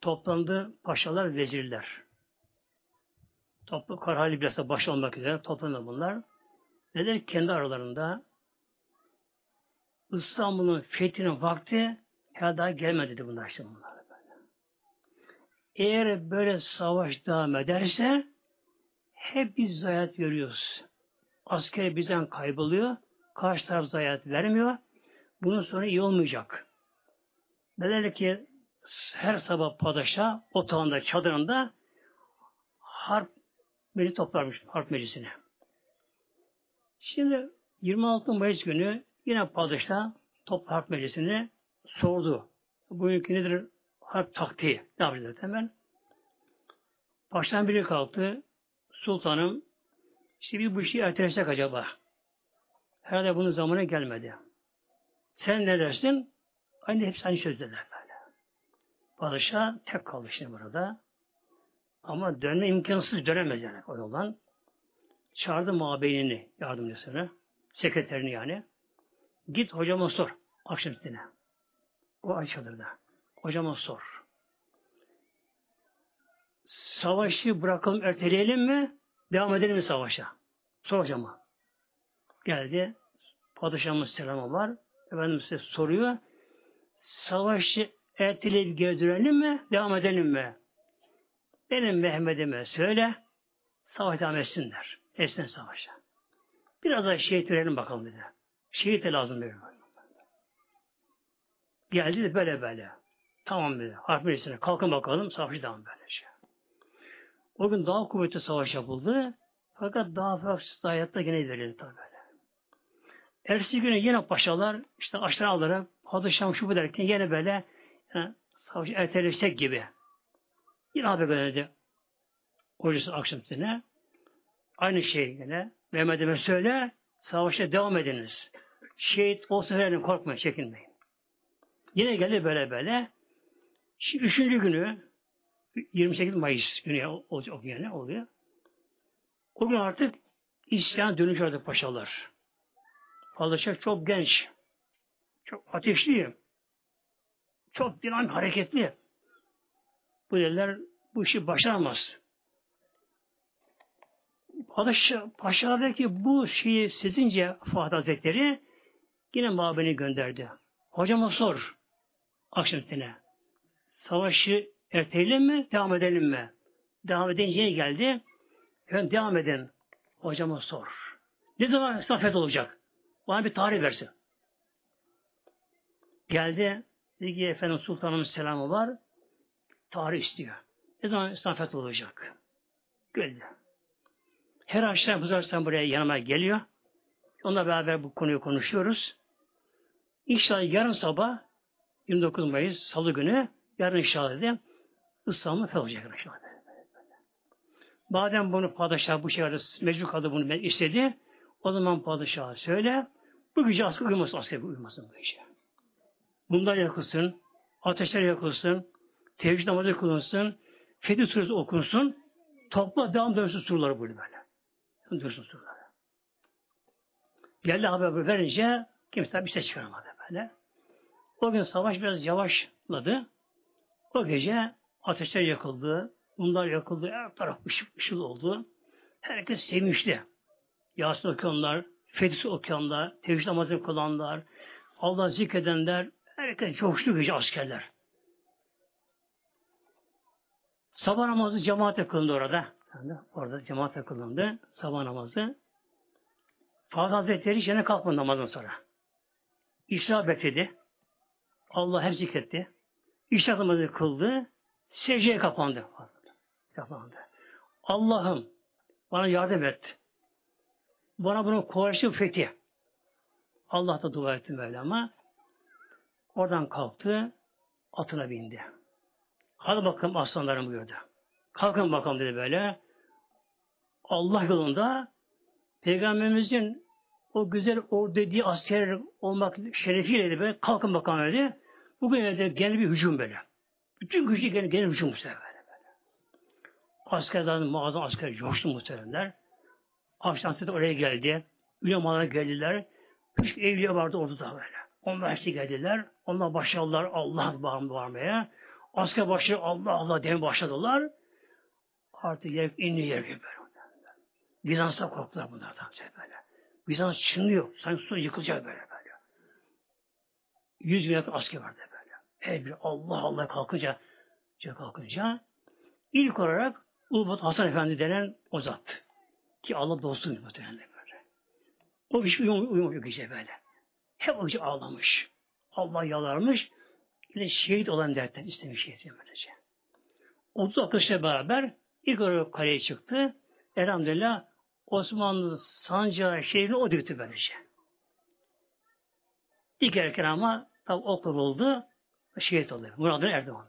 toplandı paşalar, vezirler. Toplu Karhali Bilas'a baş olmak üzere toplandı bunlar. Neler kendi aralarında İstanbul'un fethinin vakti ya daha gelmedi dedi bunlar işte bunlar böyle. Eğer böyle savaş devam ederse hep biz zayiat veriyoruz. Asker bizden kayboluyor. Karşı taraf zayiat vermiyor. Bunun sonra iyi olmayacak. Neler ki her sabah padişah otağında, çadırında harp meclis toplarmış harp meclisine. Şimdi 26 Mayıs günü yine padişah top harp meclisine sordu. Bugünkü nedir harp taktiği? Ne yapacağız hemen? Baştan biri kalktı. Sultanım işte bir bu işi ertelesek acaba. Herhalde bunun zamanı gelmedi. Sen ne dersin? Aynı hepsi aynı sözler böyle. Padişah tek kaldı şimdi burada. Ama dönme imkansız dönemez yani o yoldan. Çağırdı mabeynini yardımcısını, sekreterini yani. Git hocama sor akşam üstüne. O açılırdı. Hocama sor. Savaşı bırakalım, erteleyelim mi? Devam edelim mi savaşa? Sor hocama. Geldi. Padişahımız selamı var. Efendimiz size soruyor. Savaşı erteleyip geri mi? Devam edelim mi? Benim Mehmet'ime söyle, savaş devam etsinler. Etsin savaşa. Biraz da şehit verelim bakalım dedi. Şehit de lazım dedi. Geldi de böyle böyle. Tamam dedi. Harp meclisine kalkın bakalım savaşı devam böylece. O gün daha kuvvetli savaş yapıldı. Fakat daha farklı hayatta gene verildi tabi böyle. Ertesi günü yine paşalar işte alarak padişahım şu bu derken yine böyle yani, savaşı ertelesek gibi Yine haber gönderdi. Hocası akşamüstüne. Aynı şey yine. Mehmet'e söyle, savaşa devam ediniz. Şehit olsa verin, korkmayın, çekinmeyin. Yine geldi böyle böyle. Şimdi üçüncü günü, 28 Mayıs günü olacak o yani oluyor. O gün artık isyan dönüş artık paşalar. Padişah çok genç. Çok ateşli. Çok dinamik, hareketli. Bu dediler bu işi başaramaz. Padişah, paşadaki bu şeyi sezince Fatih Hazretleri yine mabeni gönderdi. Hocama sor akşam üstüne. Savaşı erteleyelim mi, devam edelim mi? Devam edince geldi. Efendim devam edin. Hocama sor. Ne zaman safet olacak? Bana bir tarih versin. Geldi Dedi ki efendim sultanımın selamı var. Tarih istiyor. Ne zaman İslam fethi olacak? Geldi. Her akşam Hızar buraya yanıma geliyor. Onunla beraber bu konuyu konuşuyoruz. İnşallah yarın sabah 29 Mayıs Salı günü yarın inşallah dedim İslam'ı fethedecek inşallah. Madem bunu padişah bu şehirde mecbur kaldı bunu ben istedi. O zaman padişah söyle bu gece asker uyumasın, asker uyumasın bu gece. Bunlar yakılsın, ateşler yakılsın, tevhid namazı kılınsın, Fetih Suresi okunsun, topla devam dönsün surları böyle böyle. Dönsün surları. Geldi haber verince kimse bir şey çıkaramadı böyle. O gün savaş biraz yavaşladı. O gece ateşler yakıldı, bunlar yakıldı, her taraf ışık ışıl oldu. Herkes sevinçli. Yasin okuyanlar, Fetih okuyanlar, tevhid namazı kılanlar, Allah zikredenler, herkes coştu gece askerler. Sabah namazı cemaate kılındı orada. Yani orada cemaate kılındı. Sabah namazı. Fatih Hazretleri işine kalkmadı namazdan sonra. İşra bekledi. Allah hep zikretti. İşra namazı kıldı. Secdeye kapandı. Kapandı. Allah'ım bana yardım et. Bana bunu kolaylaştır fethi. Allah da dua etti böyle ama oradan kalktı atına bindi. Hadi bakalım aslanlarım buyurdu. Kalkın bakalım dedi böyle. Allah yolunda Peygamberimizin o güzel o dediği asker olmak şerefiyle de böyle kalkın bakalım dedi. Bugün de gene bir hücum böyle. Bütün gücü gene, gene hücum muhtemelen böyle. böyle. Askerlerin muazzam asker coştu muhtemelenler. Akşam sesi oraya geldi. Ülemalar geldiler. Küçük evliya vardı orada da böyle. Onlar işte geldiler. Onlar başladılar Allah bağırmaya. Asker başı Allah Allah demeye başladılar. Artık yer indi yer gibi böyle. Bizans'a korktular bunlardan böyle. Bizans çınlıyor. Sanki su yıkılacak böyle böyle. Yüz bin yakın asker vardı böyle. Her bir Allah Allah kalkınca kalkınca ilk olarak Ulubat Hasan Efendi denen o zat. Ki Allah dostu muhtemelen böyle. O hiç uyum, uyum gece böyle. Hep o gece ağlamış. Allah yalarmış. Yine şehit olan dertten istemiş şehit böylece. 30 arkadaşla beraber ilk olarak kaleye çıktı. Elhamdülillah Osmanlı sancağı şehrini o dürttü böylece. İlk erken ama tam o oldu, şehit oldu. Murad'ın erdi oldu.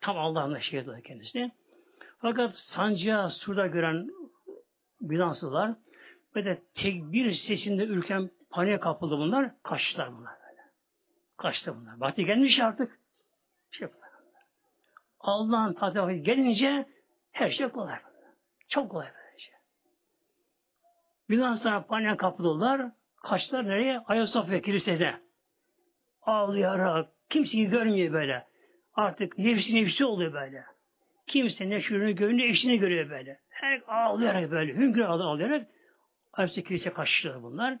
Tam Allah'ın şehit oldu kendisi. Fakat sancağı surda gören Bizanslılar ve de tekbir sesinde ülken paniğe kapıldı bunlar. Kaçtılar bunlar böyle. Kaçtı bunlar. Vakti gelmiş artık. Şey Allah'ın tatili gelince her şey kolay. Çok kolay böylece. Bizanslılar paniğe kapıldılar. Kaçtılar nereye? Ayasofya kilisede. Ağlayarak, kimseyi görmüyor böyle. Artık nefsi nefsi oluyor böyle. Kimse ne şunu görüyor, ne eşini görüyor böyle. Her ağlayarak böyle, hüngür ağlayarak Ayasofya kilise kaçtılar bunlar.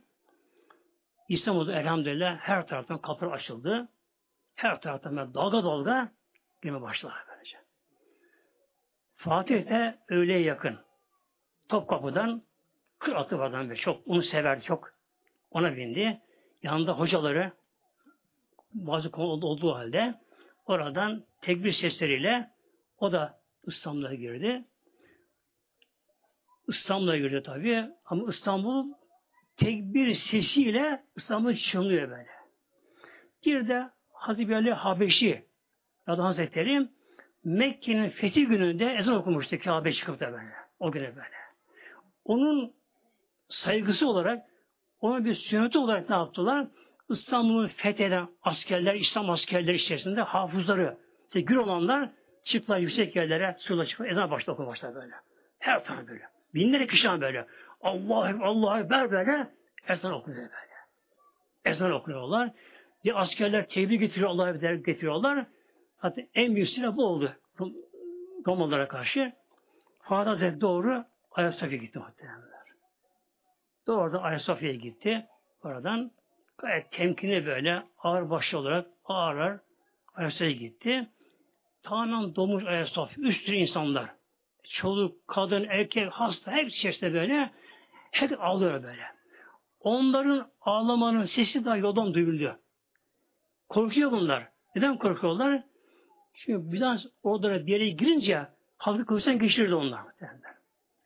İstanbul'da elhamdülillah her taraftan kapı açıldı. Her taraftan dalga dalga girme böylece. Fatih de öğleye yakın. Topkapı'dan kır atı vardan ve çok onu severdi çok. Ona bindi. Yanında hocaları bazı konu olduğu halde oradan tekbir sesleriyle o da İstanbul'a girdi. İstanbul'a girdi tabi ama İstanbul tekbir sesiyle İstanbul çınlıyor böyle. Bir de Ali Habeşi Radhan Hazretleri Mekke'nin fethi gününde ezan okumuştu Kabe çıkıp da böyle. O güne böyle. Onun saygısı olarak ona bir sünneti olarak ne yaptılar? İstanbul'u fetheden askerler, İslam askerleri içerisinde hafızları, işte gür olanlar çıktılar yüksek yerlere, suyla çıkıp ezan başta okumuşlar böyle. Her taraf böyle. Binlerce kişi böyle. Allah Allah Ekber böyle ezan okuyor böyle. Ezan okuyorlar. Bir askerler tebrik getiriyor Allah'a getiriyorlar. Hatta en büyük silah bu oldu. Romalılara karşı. Fatih Hazretleri doğru Ayasofya'ya gitti muhtemelenler. Doğru da Ayasofya'ya gitti. Oradan gayet temkinli böyle ağır başlı olarak ağır ağır Ayasofya'ya gitti. Tamamen dolmuş Ayasofya. Üstü insanlar çoluk, kadın, erkek, hasta hepsi içerisinde böyle hep ağlıyor böyle. Onların ağlamanın sesi daha yoldan duyuluyor. Korkuyor bunlar. Neden korkuyorlar? Çünkü Bizans orduları bir yere girince halkı kılıçtan geçirirdi onlar. Derler.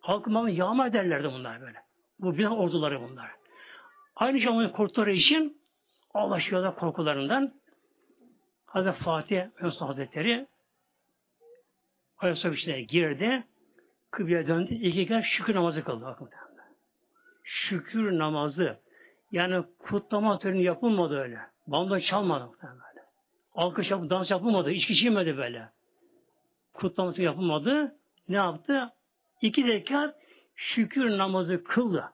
Halkı mamı yağma ederlerdi bunlar böyle. Bu Bizans orduları bunlar. Aynı zamanda korktukları için Allah'ışıyorlar korkularından. Hazreti Fatih Mesut Hazretleri Ayasofya içine girdi. Kıbleye döndü. İki kez şükür namazı kıldı. Bakın. Şükür namazı. Yani kutlama töreni yapılmadı öyle. Bando çalmadı. Böyle. Alkış yapıp dans yapılmadı. İçki içilmedi böyle. Kutlama töreni yapılmadı. Ne yaptı? İki zekat şükür namazı kıldı.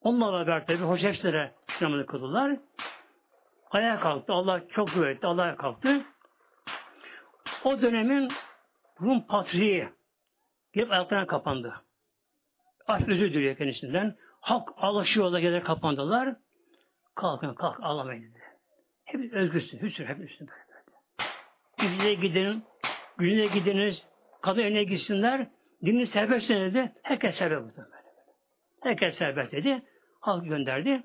Onlarla beraber tabi hoş hepsine namazı kıldılar. Ayağa kalktı. Allah çok dua etti. Allah'a kalktı. O dönemin Rum patriği gelip ayaklarına kapandı. Af özür diliyor kendisinden. Halk alışıyorlar gelir kapandılar. Kalkın kalk ağlamayın dedi. Hep özgürsün, hüsnü hep üstün böyle. Gücüne gidin, gücüne gidiniz, kadın önüne gitsinler, dinini serbest dedi. Herkes serbest burada böyle. Herkes serbest dedi. Halk gönderdi.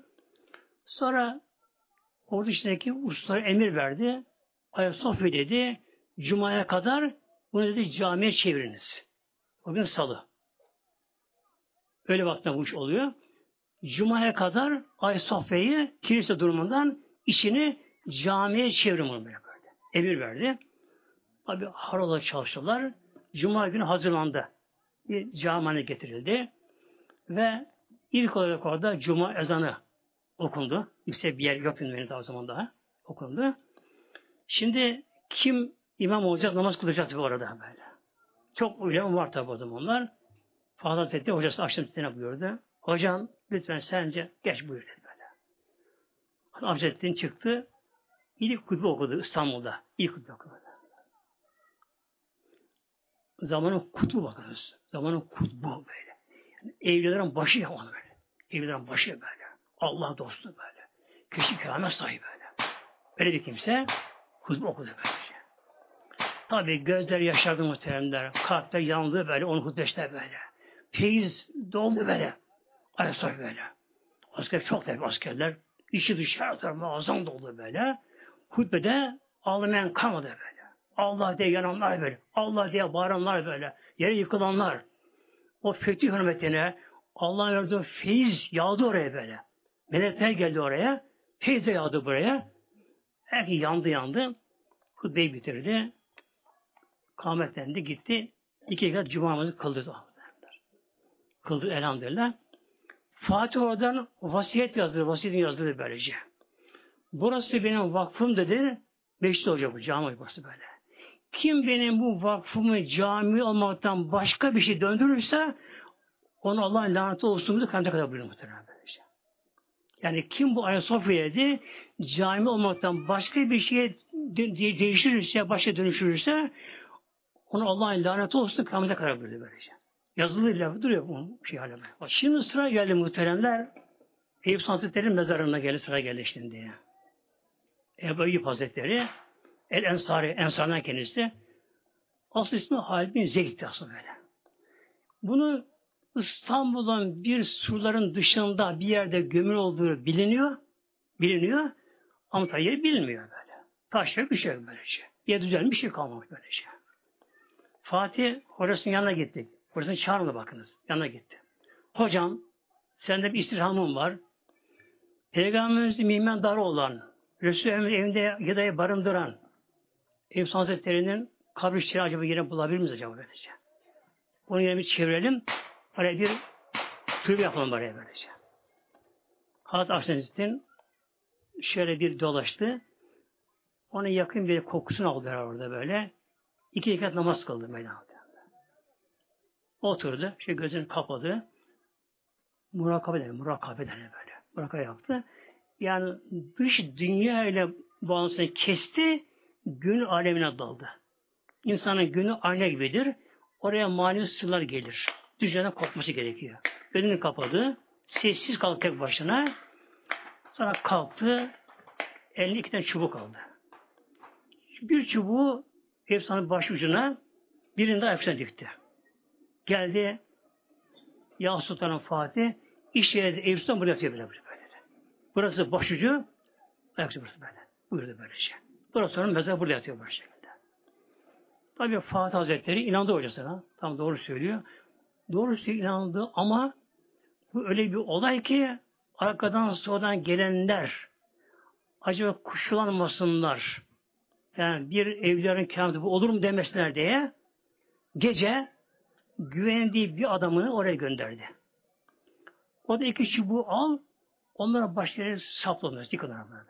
Sonra ordu içindeki ustalara emir verdi. Ayasofya dedi. Cuma'ya kadar bunu dedi camiye çeviriniz. O gün salı. Öyle vakti bu iş oluyor. Cuma'ya kadar Ayasofya'yı kilise durumundan işini camiye çevirin bunu böyle. Emir verdi. Abi harola çalıştılar. Cuma günü hazırlandı. Bir camine getirildi. Ve ilk olarak orada Cuma ezanı okundu. Yüksek bir yer yok benim daha zaman daha okundu. Şimdi kim imam olacak namaz kılacak bu arada böyle. Çok ulema var tabi o zamanlar. Fahri Hazretleri hocası akşam sitene buyurdu. Hocam lütfen sence geç buyur dedi böyle. Hazrettin çıktı. İlk kutbu okudu İstanbul'da. İlk kutbu okudu. Zamanın kutbu bakınız. Zamanın kutbu böyle. Yani evlilerin başı ya böyle. Evlilerin başı böyle. Allah dostu böyle. Kişi keramet sahibi böyle. Böyle bir kimse kutbu okudu böylece. Tabi gözler yaşardı muhteremler. Kalpler yandı böyle. Onu hutbeşler böyle. Feyiz doldu böyle. Ayasofya böyle. Asker çok tabi askerler. İçi dışı her tarafı muazzam doldu böyle. Hutbede ağlamayan kalmadı böyle. Allah diye yananlar böyle. Allah diye bağıranlar böyle. Yere yıkılanlar. O fetih hürmetine Allah'ın verdiği feyiz yağdı oraya böyle. Melekler geldi oraya. Feyiz yağdı buraya. Herkes yandı yandı. Hutbeyi bitirdi. Kametlendi gitti. İki kat cumamızı kıldı. Kıldı elhamdülillah. Fatih oradan vasiyet yazdı. Vasiyetin yazdı böylece. Burası benim vakfım dedi. Beşli olacak bu cami burası böyle. Kim benim bu vakfımı cami olmaktan başka bir şey döndürürse onu Allah'ın laneti olsun diye kandil kadar buyuruyor muhtemelen böylece. Yani kim bu Ayasofya'ydı cami olmaktan başka bir şeye de- de- başka dönüştürürse onu Allah'ın laneti olsun kandil kadar buyuruyor böylece. Yazılı lafı duruyor bu şey halinde. Bak şimdi sıra geldi muhteremler. Eyüp Hazretleri'nin mezarına geldi sıra geldi şimdi. Ebu Eyyub Hazretleri El Ensari, Ensar'dan kendisi. Asıl ismi Halid bin Zeyd'di aslında böyle. Bunu İstanbul'un bir surların dışında bir yerde gömül olduğu biliniyor. Biliniyor. Ama tabi yeri bilinmiyor böyle. Taş yok bir şey yok böylece. Yer düzenli bir şey kalmamış böylece. Fatih hocasının yanına gittik. Hocasını çağırmadı bakınız. Yanına gitti. Hocam sende bir istirhamın var. Peygamberimizin mimendarı olan, Resul-i evinde gıdayı barındıran Eyüp Hazretleri'nin kabri içeri acaba yine bulabilir miyiz acaba böylece? Onu yine bir çevirelim. Oraya bir tür yapalım oraya böylece. Hazreti Akşenes'in şöyle bir dolaştı. Ona yakın bir kokusunu aldılar orada böyle. İki rekat namaz kıldı meydanda. Oturdu. Şey gözünü kapadı. Murakabe der. Murakabe der böyle. Murakabe yaptı. Yani dış dünya ile bağlantısını kesti. Gün alemine daldı. İnsanın günü ayna gibidir. Oraya manevi sırlar gelir. Dünyadan kopması gerekiyor. Gözünü kapadı. Sessiz kalktı tek başına. Sonra kalktı. Elinde iki tane çubuk aldı. Bir çubuğu efsane baş ucuna birinde ayaklarına dikti. Geldi Ya Sultan'ın Fatih iş yeri Eyüp Sultan buraya böyle, böyle. Burası başucu ayakçı burası böyle. Buyurdu böylece. Burası sonra mezar burada yatıyor bu şekilde. Tabi Fatih Hazretleri inandı hocasına. Tam doğru söylüyor. Doğru söylüyor inandı ama bu öyle bir olay ki arkadan sonradan gelenler acaba kuşlanmasınlar. Yani bir evlilerin kâmeti bu olur mu demesinler diye gece güvendiği bir adamını oraya gönderdi. O da iki çubuğu al, onlara başka yere saplanır. Yıkılar böyle.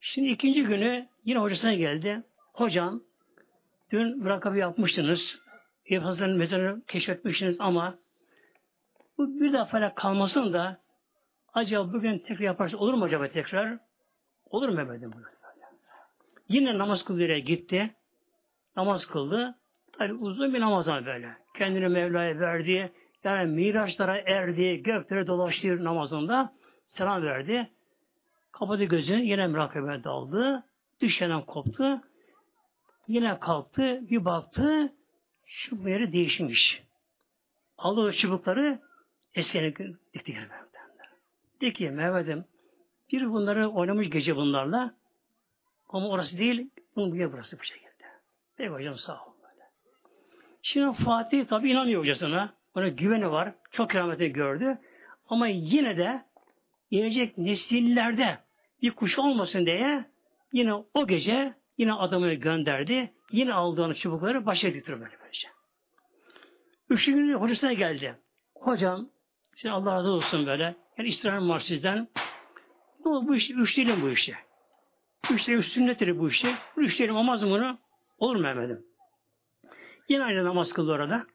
Şimdi ikinci günü yine hocasına geldi. Hocam, dün mürakabe yapmıştınız. Eyüp Hazretleri'nin mezarını keşfetmiştiniz ama bu bir defa kalmasın da acaba bugün tekrar yaparsa olur mu acaba tekrar? Olur mu Mehmet'im bunu? Yine namaz kıldığı gitti. Namaz kıldı. Tabi uzun bir namaz böyle. Kendini Mevla'ya verdi. Yani miraçlara erdi. Göklere dolaştı namazında. Selam verdi. Kapadı gözünü. Yine mürakabeye daldı. Düşenden koptu. Yine kalktı. Bir baktı. Şu yeri değişmiş. Aldı o çubukları eskene dikti gene Dedi ki Mehmet'im bir bunları oynamış gece bunlarla ama orası değil, bunun buraya burası bu şekilde. Peki hocam sağ ol. Şimdi Fatih tabi inanıyor hocasına. Ona güveni var. Çok kerametini gördü. Ama yine de gelecek nesillerde bir kuş olmasın diye yine o gece yine adamı gönderdi. Yine aldığını çubukları başa getiriyor böyle böylece. Üçüncü günü hocasına geldi. Hocam, şimdi Allah razı olsun böyle. Yani istirham var sizden. Bu, bu iş, üç değilim bu işi. Üç değilim sünnettir bu işi. Üç değilim namaz bunu olur mu Mehmet'im? Yine aynı namaz kıldı orada.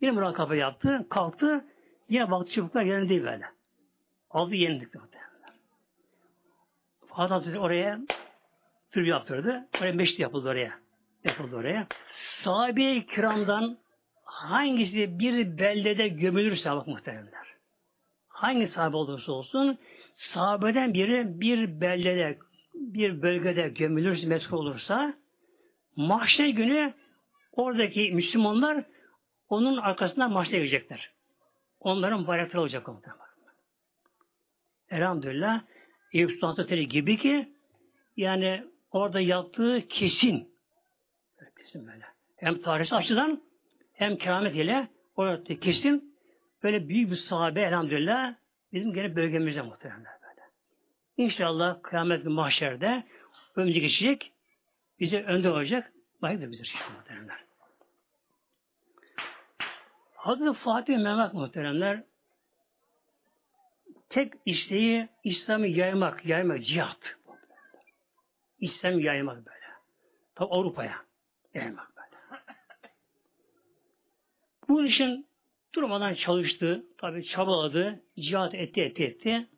Yine mürakabe yaptı, kalktı. Yine baktı çubuklar değil böyle. Aldı yenilikti muhtemelen. Fatih Hazretleri oraya tür yaptırdı. Oraya meşrit yapıldı oraya. Yapıldı oraya. Sahabe-i kiramdan hangisi bir beldede gömülürse bak muhteremler. Hangi sahabe olursa olsun sahabeden biri bir beldede bir bölgede gömülürse, mesul olursa mahşer günü oradaki Müslümanlar onun arkasından mahşere girecekler. Onların bayrakları olacak ondan. Elhamdülillah Eyüp Sultan Hazretleri gibi ki yani orada yaptığı kesin. Kesin böyle. Hem tarihsel açıdan hem keramet ile orada kesin böyle büyük bir sahabe elhamdülillah bizim gene bölgemizde muhtemelen böyle. İnşallah kıyamet mahşerde önce geçecek bize önde olacak. Bayık bize şey muhteremler. Hazreti Fatih Mehmet muhteremler tek isteği İslam'ı yaymak, yaymak, cihat. İslam'ı yaymak böyle. Tabi Avrupa'ya yaymak böyle. Bu işin durmadan çalıştı, tabi çabaladı, cihat etti, etti, etti.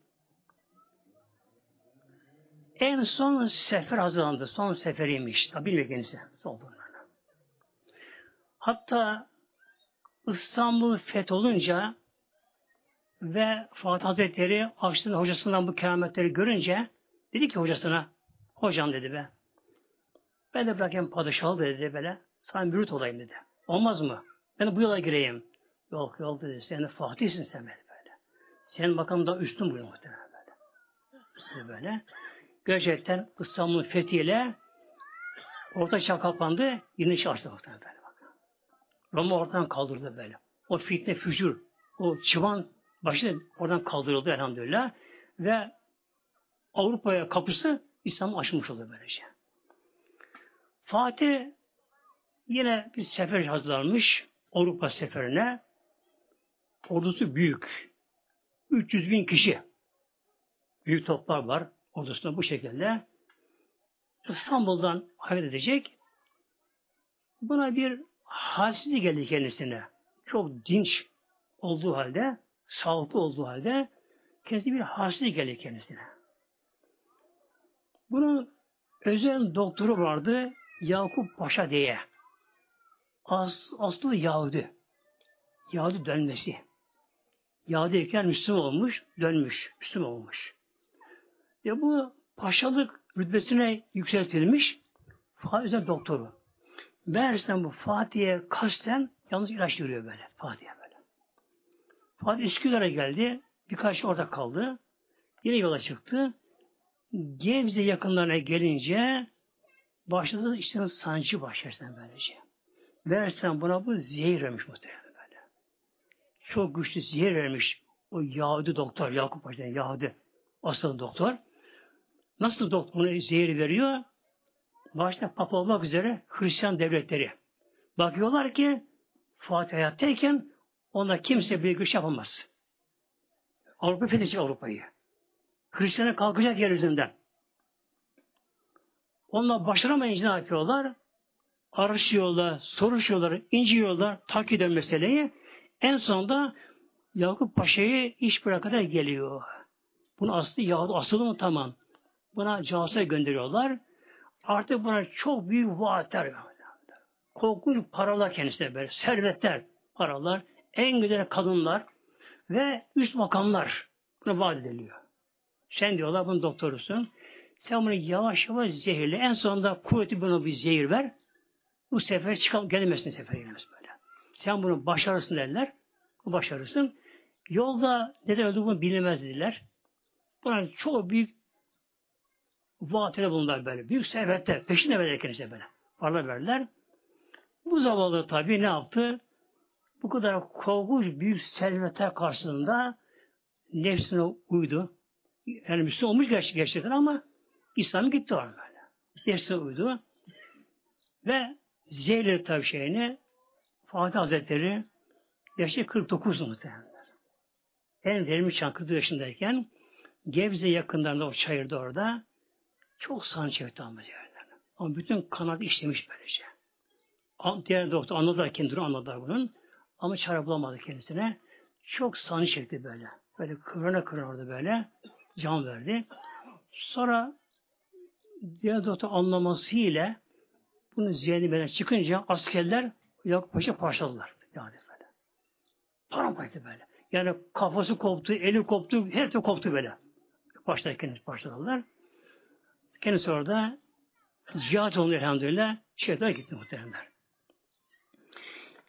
En son sefer hazırlandı. Son seferiymiş. Tabi bilmiyor kendisi. Hatta İstanbul fetholunca ve Fatih Hazretleri açtığında hocasından bu kerametleri görünce dedi ki hocasına hocam dedi be ben de bırakayım padişahı dedi böyle sana mürit olayım dedi. Olmaz mı? Ben bu yola gireyim. Yok yok dedi. Sen de Fatih'sin sen böyle. böyle. Senin bakalım daha üstün buyur muhtemelen böyle. Üstün böyle. Gerçekten İstanbul'un fethiyle orta çağ kapandı. Yeni açtı muhtemelen böyle. Roma ortadan kaldırdı böyle. O fitne, fücur, o çıvan başı oradan kaldırıldı elhamdülillah. Ve Avrupa'ya kapısı İslam açmış oldu böylece. Fatih yine bir sefer hazırlanmış Avrupa seferine. Ordusu büyük. 300 bin kişi. Büyük toplar var ordusunda bu şekilde. İstanbul'dan hareket edecek. Buna bir halsizlik geldi kendisine. Çok dinç olduğu halde, sağlıklı olduğu halde kendisi bir halsizlik geldi kendisine. Bunun özel doktoru vardı Yakup Paşa diye. As, aslı Yahudi. Yahudi dönmesi. Yahudiyken Müslüman olmuş, dönmüş, Müslüman olmuş. Ve bu paşalık rütbesine yükseltilmiş özel doktoru. Meğersem bu Fatih'e kasten yalnız ilaç yürüyor böyle. Fatih'e böyle. Fatih Üsküdar'a geldi. Birkaç orada kaldı. Yine yola çıktı. Gebze yakınlarına gelince başladı işte sancı başlarsan böylece. Versen buna bu zehir vermiş muhtemelen böyle. Çok güçlü zehir vermiş o Yahudi doktor, Yakup Paşa'dan Yahudi asıl doktor. Nasıl doktor zehir veriyor? Başta papa olmak üzere Hristiyan devletleri. Bakıyorlar ki Fatih hayattayken onda kimse bir güç yapamaz. Avrupa fethedecek Avrupa'yı. Hristiyan'a kalkacak yeryüzünden. Onlar başaramayınca ne yapıyorlar? Araştırıyorlar, soruşuyorlar, inceliyorlar, takip eden meseleyi. En sonunda Yakup Paşa'yı iş bırakana geliyor. Bunu aslı Yahudi asılı mı tamam. Buna casusa gönderiyorlar. Artık buna çok büyük vaatler korkunç paralar kendisine böyle, servetler, paralar, en güzel kadınlar ve üst makamlar buna vaat ediliyor. Sen diyorlar bunun doktorusun. Sen bunu yavaş yavaş zehirle. En sonunda kuvveti bunu bir zehir ver. Bu sefer çıkıp gelmesin sefer gelmez böyle. Sen bunu başarırsın derler. Başarırsın. Yolda neden öldü bunu bilinmez dediler. Buna çok büyük vaatine bulundular böyle. Büyük servetler. Peşine verirken işte böyle. Paralar verdiler. Bu zavallı tabi ne yaptı? Bu kadar korkunç büyük servetler karşısında nefsine uydu. Yani Müslüman olmuş gerçekten ama İslam gitti orada böyle. Nefsine uydu. Ve zehirli tabi Fatih Hazretleri yaşı 49 muhtemelen. En çağ 40 yaşındayken Gebze yakınlarında o çayırda orada çok sancı çekti ama Ama bütün kanat işlemiş böylece. Diğer doktor anladılar kendini anladılar bunun. Ama çare bulamadı kendisine. Çok sancı çekti böyle. Böyle kıvrana kıvrana böyle. Can verdi. Sonra diğer doktor anlamasıyla bunu zihni çıkınca askerler Yakup Paşa parçaladılar. Yani böyle. Paramparça böyle. Yani kafası koptu, eli koptu, her şey koptu böyle. Baştayken parçaladılar. Kendisi orada cihat oldu elhamdülillah. Şeytan gitti muhteremler.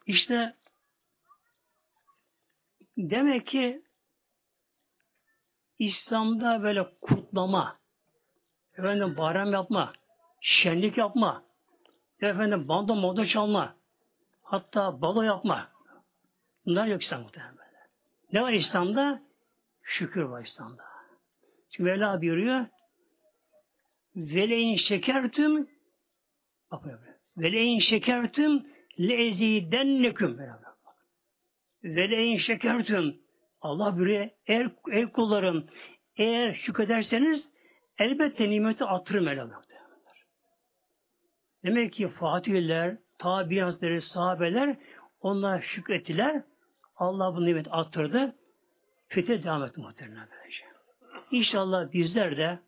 İşte demek ki İslam'da böyle kutlama, efendim bayram yapma, şenlik yapma, efendim banda moda çalma, hatta balo yapma. Bunlar yok İslam'da. Ne var İslam'da? Şükür var İslam'da. Çünkü Mevla buyuruyor Veleyin şekertüm Veleyin şekertüm leezidenneküm Veleyin şekertüm Allah buyuruyor eğer, eğer kullarım eğer şükrederseniz elbette nimeti artırır Mevla Demek ki Fatihler, tabi hazretleri, sahabeler onlar şükrettiler. Allah bu nimet arttırdı. Fethe devam etti muhtemelen böylece. İnşallah bizler de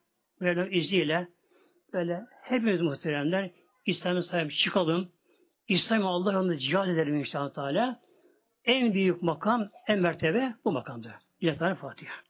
böyle izniyle böyle hepimiz muhteremler İslam'ın sahibi çıkalım. İslam'ı Allah yolunda cihad edelim inşallah Teala. En büyük makam, en mertebe bu makamdır. Tane Fatiha.